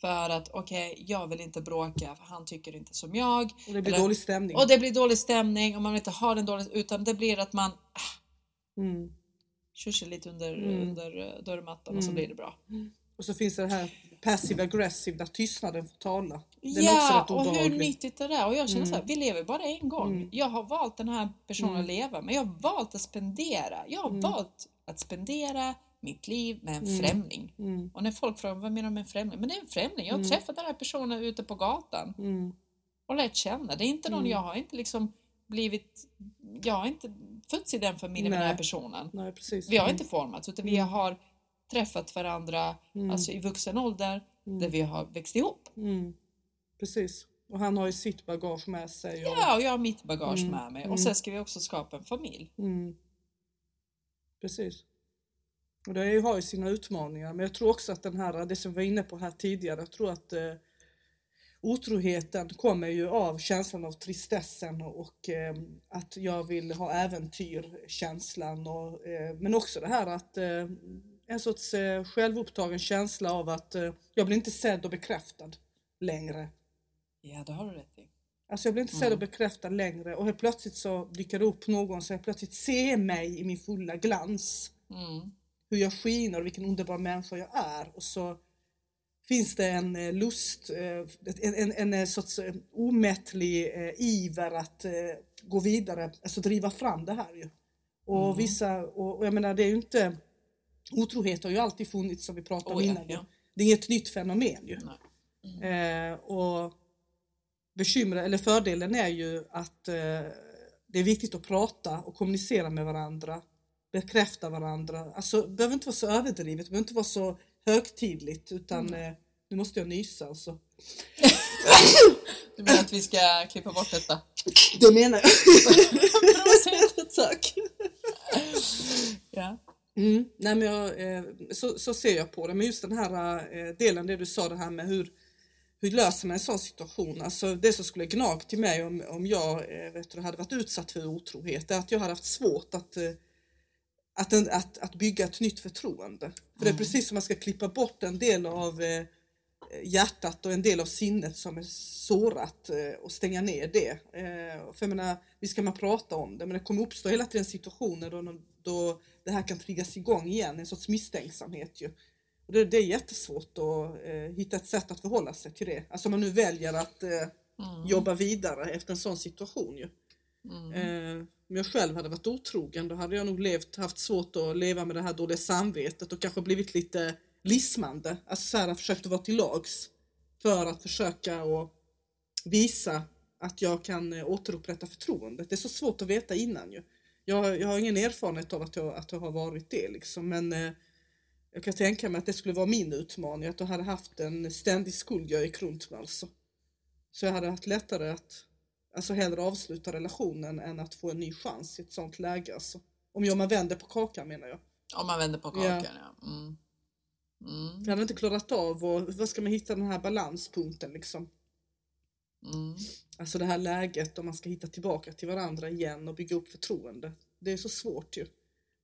Speaker 1: Mm.
Speaker 2: För att okej, jag vill inte bråka för han tycker inte som jag.
Speaker 1: Och det blir
Speaker 2: Eller-
Speaker 1: dålig stämning.
Speaker 2: Och det blir dålig stämning och man vill inte ha den dålig utan det blir att man ah,
Speaker 1: Mm.
Speaker 2: tjursar lite under,
Speaker 1: Mm.
Speaker 2: under eh, dörrmattan och så
Speaker 1: Mm.
Speaker 2: blir det bra.
Speaker 1: Och så finns det här passive aggressive där tystnaden får tala. Den är
Speaker 2: ja, och hur nyttigt är det? Och jag känner
Speaker 1: Mm.
Speaker 2: så här, vi lever bara en gång.
Speaker 1: Mm.
Speaker 2: Jag har valt den här personen
Speaker 1: Mm.
Speaker 2: att leva med. Jag har valt att spendera. Jag har
Speaker 1: Mm.
Speaker 2: valt att spendera mitt liv med en
Speaker 1: Mm.
Speaker 2: främling.
Speaker 1: Mm.
Speaker 2: Och när folk frågar vad menar du med en främling? Men det är en främling. Jag har
Speaker 1: Mm.
Speaker 2: träffat den här personen ute på gatan
Speaker 1: Mm.
Speaker 2: och lärt känna. Det är inte någon,
Speaker 1: Mm.
Speaker 2: jag har inte liksom blivit, jag har inte fötts i den familjen med den här personen.
Speaker 1: Nej.
Speaker 2: Vi har
Speaker 1: Mm.
Speaker 2: inte formats utan vi har träffat varandra alltså i vuxen ålder där vi har växt ihop.
Speaker 1: Precis. Och han har ju sitt bagage med sig. Och...
Speaker 2: Ja, och jag har mitt bagage med mig. Och sen ska vi också skapa en familj.
Speaker 1: Precis. Och det har ju sina utmaningar men jag tror också att den här, det som vi var inne på här tidigare, jag tror att eh, otroheten kommer ju av känslan av tristessen och eh, att jag vill ha äventyr, känslan och, eh, men också det här att eh, en sorts eh, självupptagen känsla av att eh, jag blir inte sedd och bekräftad längre.
Speaker 2: Ja, det har du rätt i.
Speaker 1: Alltså jag blir inte sedd och bekräftad längre och helt plötsligt så dyker det upp någon som plötsligt ser mig i min fulla glans.
Speaker 2: Mm.
Speaker 1: Hur jag skiner och vilken underbar människa jag är. Och så finns det en eh, lust, eh, en, en, en sorts eh, omättlig iver att gå vidare, alltså driva fram det här ju. Och
Speaker 2: Mm.
Speaker 1: vissa, och, och jag menar det är ju inte, otrohet har ju alltid funnits som vi pratade om
Speaker 2: Oh, ja,
Speaker 1: innan. ju.
Speaker 2: ja.
Speaker 1: Det är inget nytt fenomen ju.
Speaker 2: Nej.
Speaker 1: Eh, och bekymret, eller fördelen är ju att eh, det är viktigt att prata och kommunicera med varandra, bekräfta varandra. Alltså det behöver inte vara så överdrivet, det behöver inte vara så högtidligt utan
Speaker 2: Mm.
Speaker 1: eh, nu måste jag nysa alltså.
Speaker 2: Du menar att vi ska klippa bort detta?
Speaker 1: Det menar jag. Tack.
Speaker 2: Ja.
Speaker 1: Mm. Nej, men jag, eh, så, så ser jag på det. Men just den här eh, delen, det du sa det här med hur, hur löser man en sån situation? Alltså det som skulle gnagt till mig om, om jag eh, vet du, hade varit utsatt för otrohet är att jag hade haft svårt att, eh, att, en- att, att bygga ett nytt förtroende. För det är
Speaker 2: Mm.
Speaker 1: precis som man ska klippa bort en del av eh, hjärtat och en del av sinnet som är sårat eh, och stänga ner det. Eh, För jag menar, visst kan man prata om det men det kommer uppstå hela tiden situationer då, då det här kan triggas igång igen, en sorts misstänksamhet ju. Och det, det är jättesvårt att eh, hitta ett sätt att förhålla sig till det. Alltså om man nu väljer att eh,
Speaker 2: Mm.
Speaker 1: jobba vidare efter en sån situation ju.
Speaker 2: Mm.
Speaker 1: Eh, om jag själv hade varit otrogen då hade jag nog levt, haft svårt att leva med det här dåliga samvetet och kanske blivit lite lismande. Alltså så här, försökt att vara till lags för att försöka och visa Att jag kan eh, återupprätta förtroendet. Det är så svårt att veta innan ju. Jag, jag har ingen erfarenhet av att jag, att jag har varit det liksom men eh, jag kan tänka mig att det skulle vara min utmaning, att jag hade haft en ständig skuld jag gick runt med alltså. Så jag hade haft lättare att alltså hellre avsluta relationen än att få en ny chans i ett sånt läge alltså. Om jag man vänder på kakan menar jag.
Speaker 2: Om man vänder på kakan, ja. ja. Mm.
Speaker 1: Mm. Jag hade inte klarat av och vad ska man hitta den här balanspunkten liksom.
Speaker 2: Mm.
Speaker 1: Alltså det här läget om man ska hitta tillbaka till varandra igen och bygga upp förtroende. Det är så svårt ju.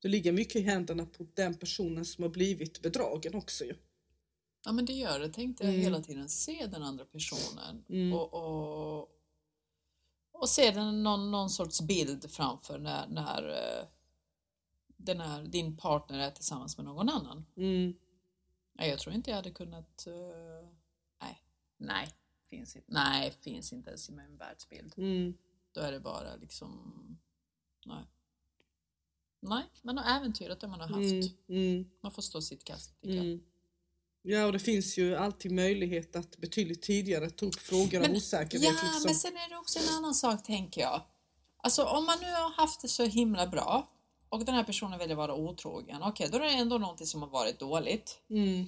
Speaker 1: Det ligger mycket i händerna på den personen som har blivit bedragen också ju.
Speaker 2: Ja men det gör det. Tänk dig mm. hela tiden se den andra personen
Speaker 1: mm.
Speaker 2: och, och, och se någon, någon sorts bild framför när, när eh, den här, din partner är tillsammans med någon annan.
Speaker 1: Mm.
Speaker 2: Nej, jag tror inte jag hade kunnat... Uh, nej, nej, finns inte. Nej, finns inte ens i min världsbild.
Speaker 1: Mm.
Speaker 2: Då är det bara liksom... Nej. Nej, man har äventyrat det man har haft.
Speaker 1: Mm. Mm.
Speaker 2: Man får stå sitt kast, tycker jag.
Speaker 1: Ja, och det finns ju alltid möjlighet att betydligt tidigare ta upp frågor men, av osäkerhet.
Speaker 2: Ja,
Speaker 1: liksom.
Speaker 2: men sen är det också en annan sak, tänker jag. Alltså om man nu har haft det så himla bra och den här personen väljer vara otrogen, okej, okay, då är det ändå någonting som har varit dåligt.
Speaker 1: Mm.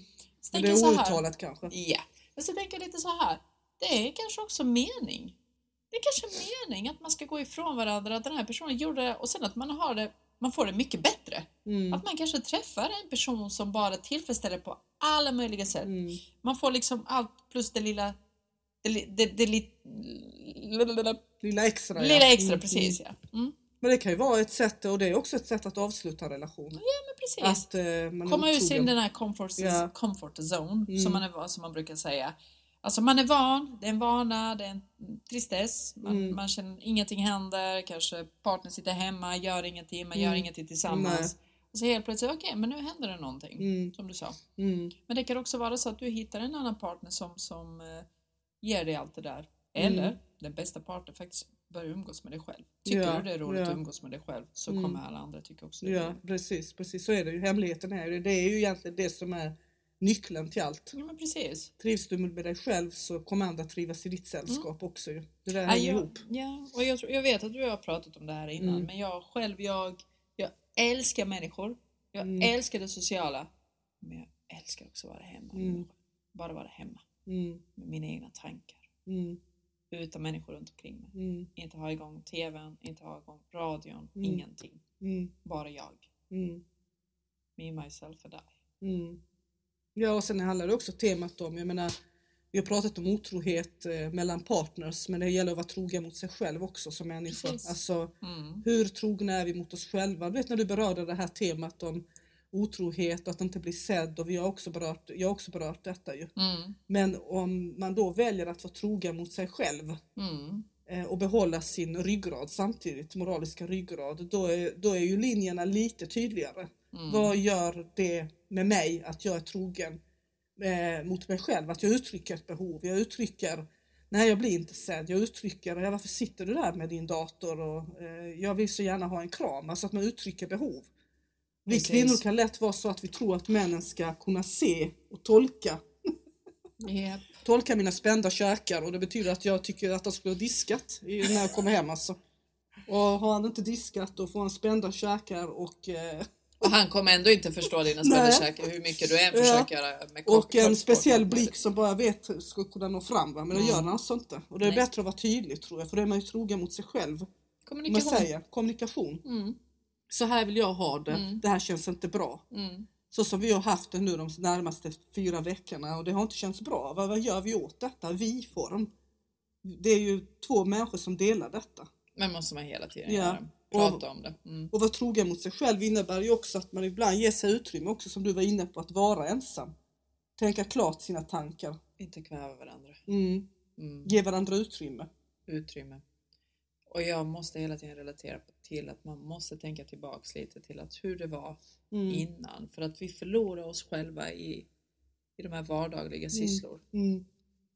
Speaker 1: Men det är outtalat kanske?
Speaker 2: Ja, men så tänker jag lite så här. Det är kanske också mening. Det är kanske mening att man ska gå ifrån varandra, att den här personen gjorde det och sen att man har det man får det mycket bättre.
Speaker 1: Mm.
Speaker 2: Att man kanske träffar en person som bara tillfredsställer på alla möjliga sätt.
Speaker 1: Mm.
Speaker 2: Man får liksom allt plus det lilla det, det, det, det
Speaker 1: lilla extra.
Speaker 2: Lilla extra, mm. precis ja. Mm.
Speaker 1: Men det kan ju vara ett sätt, och det är också ett sätt att avsluta en relation.
Speaker 2: Ja men precis.
Speaker 1: Att, man
Speaker 2: Komma ur sin den här comfort,
Speaker 1: ja.
Speaker 2: comfort zone,
Speaker 1: Mm.
Speaker 2: som, man är, som man brukar säga. Alltså man är van, det är en vana, det är en tristess, man,
Speaker 1: Mm.
Speaker 2: man känner ingenting händer, kanske partnern sitter hemma, gör ingenting, man gör
Speaker 1: Mm.
Speaker 2: ingenting tillsammans. Och så helt plötsligt, okej men nu händer det någonting,
Speaker 1: Mm.
Speaker 2: som du sa.
Speaker 1: Mm.
Speaker 2: Men det kan också vara så att du hittar en annan partner som, som eh, ger dig allt det där. Eller
Speaker 1: Mm.
Speaker 2: den bästa partnern faktiskt börjar umgås med dig själv. Tycker
Speaker 1: Ja,
Speaker 2: du det är roligt
Speaker 1: ja.
Speaker 2: att umgås med dig själv så
Speaker 1: Mm.
Speaker 2: kommer alla andra tycka också det.
Speaker 1: Ja, precis, precis. Så är det ju. Hemligheten är ju det. är ju egentligen det som är nyckeln till allt.
Speaker 2: Ja men precis.
Speaker 1: Trivs du med dig själv så kommer andra trivas i ditt sällskap också ju. Det där hänger
Speaker 2: jag,
Speaker 1: ihop.
Speaker 2: ja, och jag, tror, jag vet att du har pratat om det här innan
Speaker 1: Mm.
Speaker 2: men jag själv, jag, jag älskar människor. Jag
Speaker 1: Mm.
Speaker 2: älskar det sociala. Men jag älskar också att vara hemma.
Speaker 1: Mm.
Speaker 2: Bara vara hemma
Speaker 1: Mm,
Speaker 2: med mina egna tankar.
Speaker 1: mm,
Speaker 2: Utan människor runt omkring mig.
Speaker 1: mm,
Speaker 2: Inte ha igång TVn, inte ha igång radion,
Speaker 1: Mm.
Speaker 2: ingenting. Bara jag. Me, myself and I.
Speaker 1: Ja, och sen handlar det också temat om, jag menar, vi har pratat om otrohet eh, mellan partners, men det gäller att vara trogen mot sig själv också som människa.
Speaker 2: Precis.
Speaker 1: Alltså,
Speaker 2: Mm.
Speaker 1: hur trogna är vi mot oss själva? Du vet när du berörde det här temat om otrohet och att inte bli sedd och vi har också berört, jag har också berört detta ju.
Speaker 2: Mm.
Speaker 1: Men om man då väljer att vara trogen mot sig själv
Speaker 2: Mm.
Speaker 1: eh, och behålla sin ryggrad samtidigt, moraliska ryggrad, då är, då är ju linjerna lite tydligare.
Speaker 2: Mm.
Speaker 1: Vad gör det med mig att jag är trogen eh, mot mig själv? Att jag uttrycker ett behov, jag uttrycker Nej jag blir inte sedd, jag uttrycker ja, varför sitter du där med din dator och eh, jag vill så gärna ha en kram, alltså att man uttrycker behov. Vi
Speaker 2: Precis.
Speaker 1: kvinnor kan lätt vara så att vi tror att männen ska kunna se och tolka
Speaker 2: Japp.
Speaker 1: tolka mina spända käkar och det betyder att jag tycker att han skulle ha diskat när jag kommer hem alltså. Och har han inte diskat då får han spända käkar och, eh,
Speaker 2: Och han kommer ändå inte förstå dina
Speaker 1: Nej.
Speaker 2: spänderkäkar hur mycket du än försöker göra med
Speaker 1: och en
Speaker 2: kort-
Speaker 1: speciell
Speaker 2: kort-
Speaker 1: blick som bara vet ska kunna nå fram va? men det
Speaker 2: Mm.
Speaker 1: gör han alltså inte. Och det är
Speaker 2: Nej.
Speaker 1: bättre att vara tydlig tror jag för då är man ju trogen mot sig själv. Om man
Speaker 2: Kommunikation.
Speaker 1: säger kommunikation.
Speaker 2: Mm.
Speaker 1: Så här vill jag ha det,
Speaker 2: Mm.
Speaker 1: det här känns inte bra.
Speaker 2: Mm.
Speaker 1: Så som vi har haft det nu de närmaste fyra veckorna och det har inte känts bra. Vad, vad gör vi åt detta? Vi-form. Det är ju två människor som delar detta.
Speaker 2: Men måste man hela tiden
Speaker 1: Ja.
Speaker 2: göra. Prata om det. Mm.
Speaker 1: Och vara trogen mot sig själv innebär ju också att man ibland ger sig utrymme också som du var inne på att vara ensam. Tänka klart sina tankar.
Speaker 2: Inte kväva varandra.
Speaker 1: Mm.
Speaker 2: Mm.
Speaker 1: Ge varandra utrymme.
Speaker 2: Utrymme. Och jag måste hela tiden relatera till att man måste tänka tillbaks lite till att hur det var
Speaker 1: Mm.
Speaker 2: innan. För att vi förlorar oss själva i, i de här vardagliga sysslor.
Speaker 1: Mm.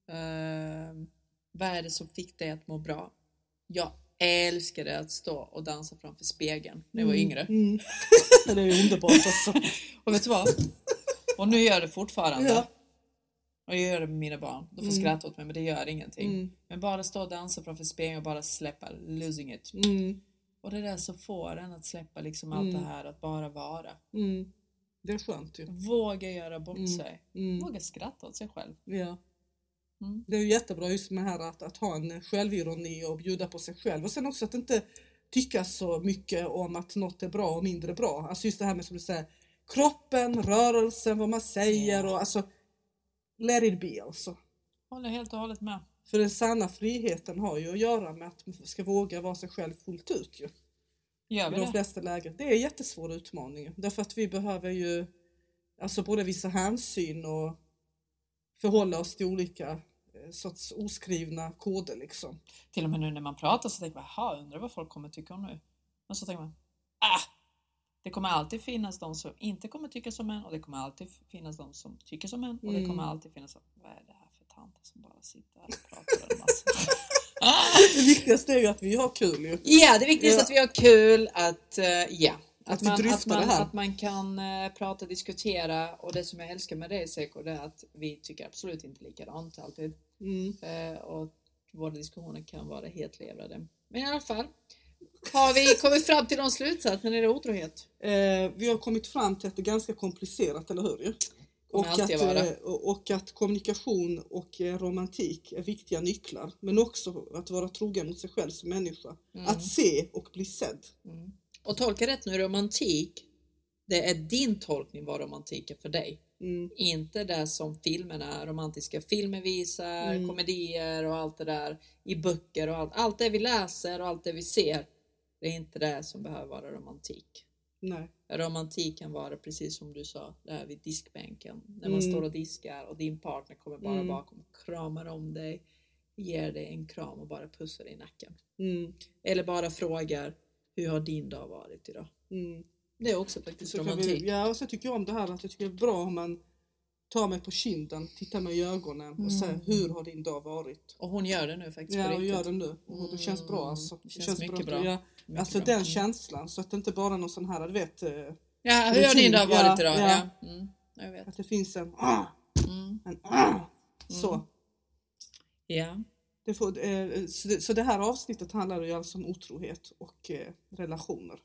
Speaker 2: Ehm, vad är det som fick dig att må bra? Jag älskade att stå och dansa framför spegeln när jag var yngre.
Speaker 1: Mm. det är underbart alltså.
Speaker 2: Och vet du vad? Och nu gör jag det fortfarande.
Speaker 1: Ja.
Speaker 2: Och jag gör det med mina barn. De får
Speaker 1: Mm.
Speaker 2: skratta åt mig men det gör ingenting.
Speaker 1: Mm.
Speaker 2: Men bara stå och dansa framför spegeln och bara släppa, losing it.
Speaker 1: Mm.
Speaker 2: Och det är det som får en att släppa liksom allt
Speaker 1: Mm.
Speaker 2: det här att bara vara.
Speaker 1: Mm. Det är skönt ju.
Speaker 2: Våga göra bort
Speaker 1: Mm.
Speaker 2: sig.
Speaker 1: Mm.
Speaker 2: Våga skratta åt sig själv.
Speaker 1: Ja.
Speaker 2: Mm.
Speaker 1: Det är ju jättebra just med här att, att ha en självironi och bjuda på sig själv. Och sen också att inte tycka så mycket om att något är bra och mindre bra. Alltså just det här med som du säger, kroppen, rörelsen, vad man säger och alltså let it be alltså.
Speaker 2: Håller helt och hållet med.
Speaker 1: För den sanna friheten har ju att göra med att man ska våga vara sig själv fullt ut ju.
Speaker 2: Gör
Speaker 1: I
Speaker 2: vi
Speaker 1: de
Speaker 2: det?
Speaker 1: flesta lägen. Det är en jättesvår utmaning. Därför att vi behöver ju alltså både visa hänsyn och förhålla oss till olika sorts oskrivna koder liksom.
Speaker 2: Till och med nu när man pratar så tänker man, jaha, undrar vad folk kommer tycka om nu. Men så tänker man, ah! Det kommer alltid finnas de som inte kommer tycka som en och det kommer alltid finnas de som tycker som en och det
Speaker 1: Mm.
Speaker 2: kommer alltid finnas som, vad är det här för tanter som bara sitter här och pratar en massa.
Speaker 1: Det viktigaste är ju att vi har kul ju.
Speaker 2: Ja, det viktigaste är
Speaker 1: Ja.
Speaker 2: att vi har kul, att, eh, ja. Att,
Speaker 1: Att
Speaker 2: man, att, man, att man kan eh, prata diskutera och det som jag älskar med dig Seko det är att vi tycker absolut inte likadant alltid.
Speaker 1: Mm.
Speaker 2: Eh, och våra diskussioner kan vara helt levrade. Men i alla fall, har vi kommit fram till någon slutsats när det otrohet?
Speaker 1: Eh, vi har kommit fram till att det är ganska komplicerat, eller hur? ju? Och att,
Speaker 2: vara.
Speaker 1: eh, och och att kommunikation och eh, romantik är viktiga nycklar. Men också att vara trogen mot sig själv som människa.
Speaker 2: Mm.
Speaker 1: Att se och bli sedd.
Speaker 2: Mm. Och tolka rätt nu, romantik, det är din tolkning vad romantik är för dig.
Speaker 1: Mm.
Speaker 2: Inte det som filmerna, romantiska filmer visar,
Speaker 1: Mm.
Speaker 2: komedier och allt det där i böcker och allt. Allt det vi läser och allt det vi ser, det är inte det som behöver vara romantik.
Speaker 1: Nej.
Speaker 2: Romantik kan vara precis som du sa, det här vid diskbänken. När man
Speaker 1: Mm.
Speaker 2: står och diskar och din partner kommer bara
Speaker 1: Mm.
Speaker 2: bakom och kramar om dig, ger dig en kram och bara pussar dig i nacken.
Speaker 1: Mm.
Speaker 2: Eller bara frågar, hur har din dag varit idag?
Speaker 1: Mm.
Speaker 2: Det är också faktiskt
Speaker 1: Så
Speaker 2: romantik.
Speaker 1: vi, ja, och så tycker jag om det här att jag tycker det är bra om man tar mig på kinden, tittar mig i ögonen och
Speaker 2: Mm.
Speaker 1: säger hur har din dag varit?
Speaker 2: Och hon gör det nu faktiskt
Speaker 1: Ja,
Speaker 2: riktigt.
Speaker 1: gör det nu. Och det känns bra
Speaker 2: Mm,
Speaker 1: alltså.
Speaker 2: det känns mycket bra.
Speaker 1: Ja,
Speaker 2: Mycket
Speaker 1: alltså
Speaker 2: bra.
Speaker 1: den
Speaker 2: Mm.
Speaker 1: känslan, så att det inte bara är någon sån här, du vet, eh,
Speaker 2: Ja, hur har din dag varit
Speaker 1: Ja,
Speaker 2: idag?
Speaker 1: ja.
Speaker 2: Ja. Mm, jag vet.
Speaker 1: att det finns en
Speaker 2: Mm.
Speaker 1: en så.
Speaker 2: Ja.
Speaker 1: Det får, eh, så, det, så det här avsnittet handlar ju alltså om otrohet och eh, relationer.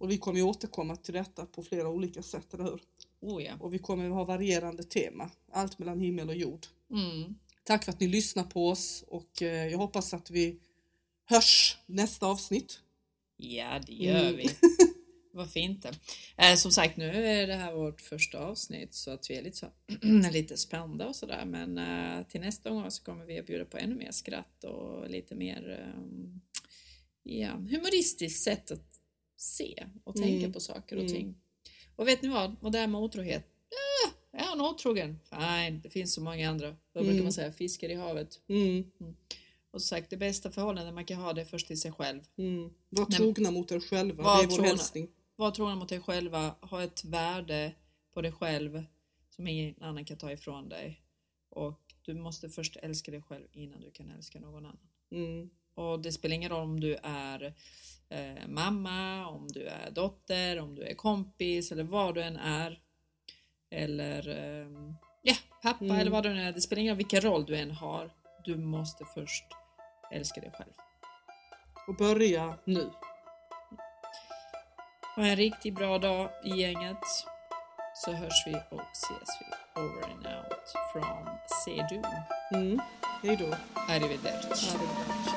Speaker 1: Och vi kommer ju återkomma till detta på flera olika sätt, eller hur?
Speaker 2: Oh ja.
Speaker 1: Och vi kommer ha varierande tema, allt mellan himmel och jord.
Speaker 2: Mm.
Speaker 1: Tack för att ni lyssnar på oss och eh, jag hoppas att vi hörs nästa avsnitt.
Speaker 2: Ja, det gör
Speaker 1: Mm.
Speaker 2: vi. Varför inte? Eh, som sagt, nu är det här vårt första avsnitt så att vi är lite, så, lite spända och sådär. Men eh, till nästa gång så kommer vi att bjuda på ännu mer skratt och lite mer eh, ja, humoristiskt sätt att se och
Speaker 1: Mm.
Speaker 2: tänka på saker och
Speaker 1: Mm.
Speaker 2: ting. Och vet ni vad? Och det här med otrohet. Ja, är han otrogen? Fine, det finns så många andra. Vad brukar
Speaker 1: Mm.
Speaker 2: man säga? Fiskar i havet.
Speaker 1: Mm,
Speaker 2: Och som sagt, det bästa förhållandet man kan ha det är först till sig själv.
Speaker 1: mm. Var trogna mot er själva, det är vår
Speaker 2: trogna.
Speaker 1: hälsning.
Speaker 2: Var trogen mot dig själva, ha ett värde på dig själv som ingen annan kan ta ifrån dig. Och du måste först älska dig själv innan du kan älska någon annan.
Speaker 1: Mm,
Speaker 2: Och det spelar ingen roll om du är eh, mamma, om du är dotter, om du är kompis eller vad du än är. Eller eh, ja, pappa
Speaker 1: Mm.
Speaker 2: eller vad du än är. Det spelar ingen roll vilken roll du än har. Du måste först älska dig själv.
Speaker 1: och börja nu.
Speaker 2: Ha en riktigt bra dag i gänget. Så hörs vi och ses vi over and out from Sedu.
Speaker 1: Mm. Hej då.
Speaker 2: Arrivederci.
Speaker 1: Arrivederci.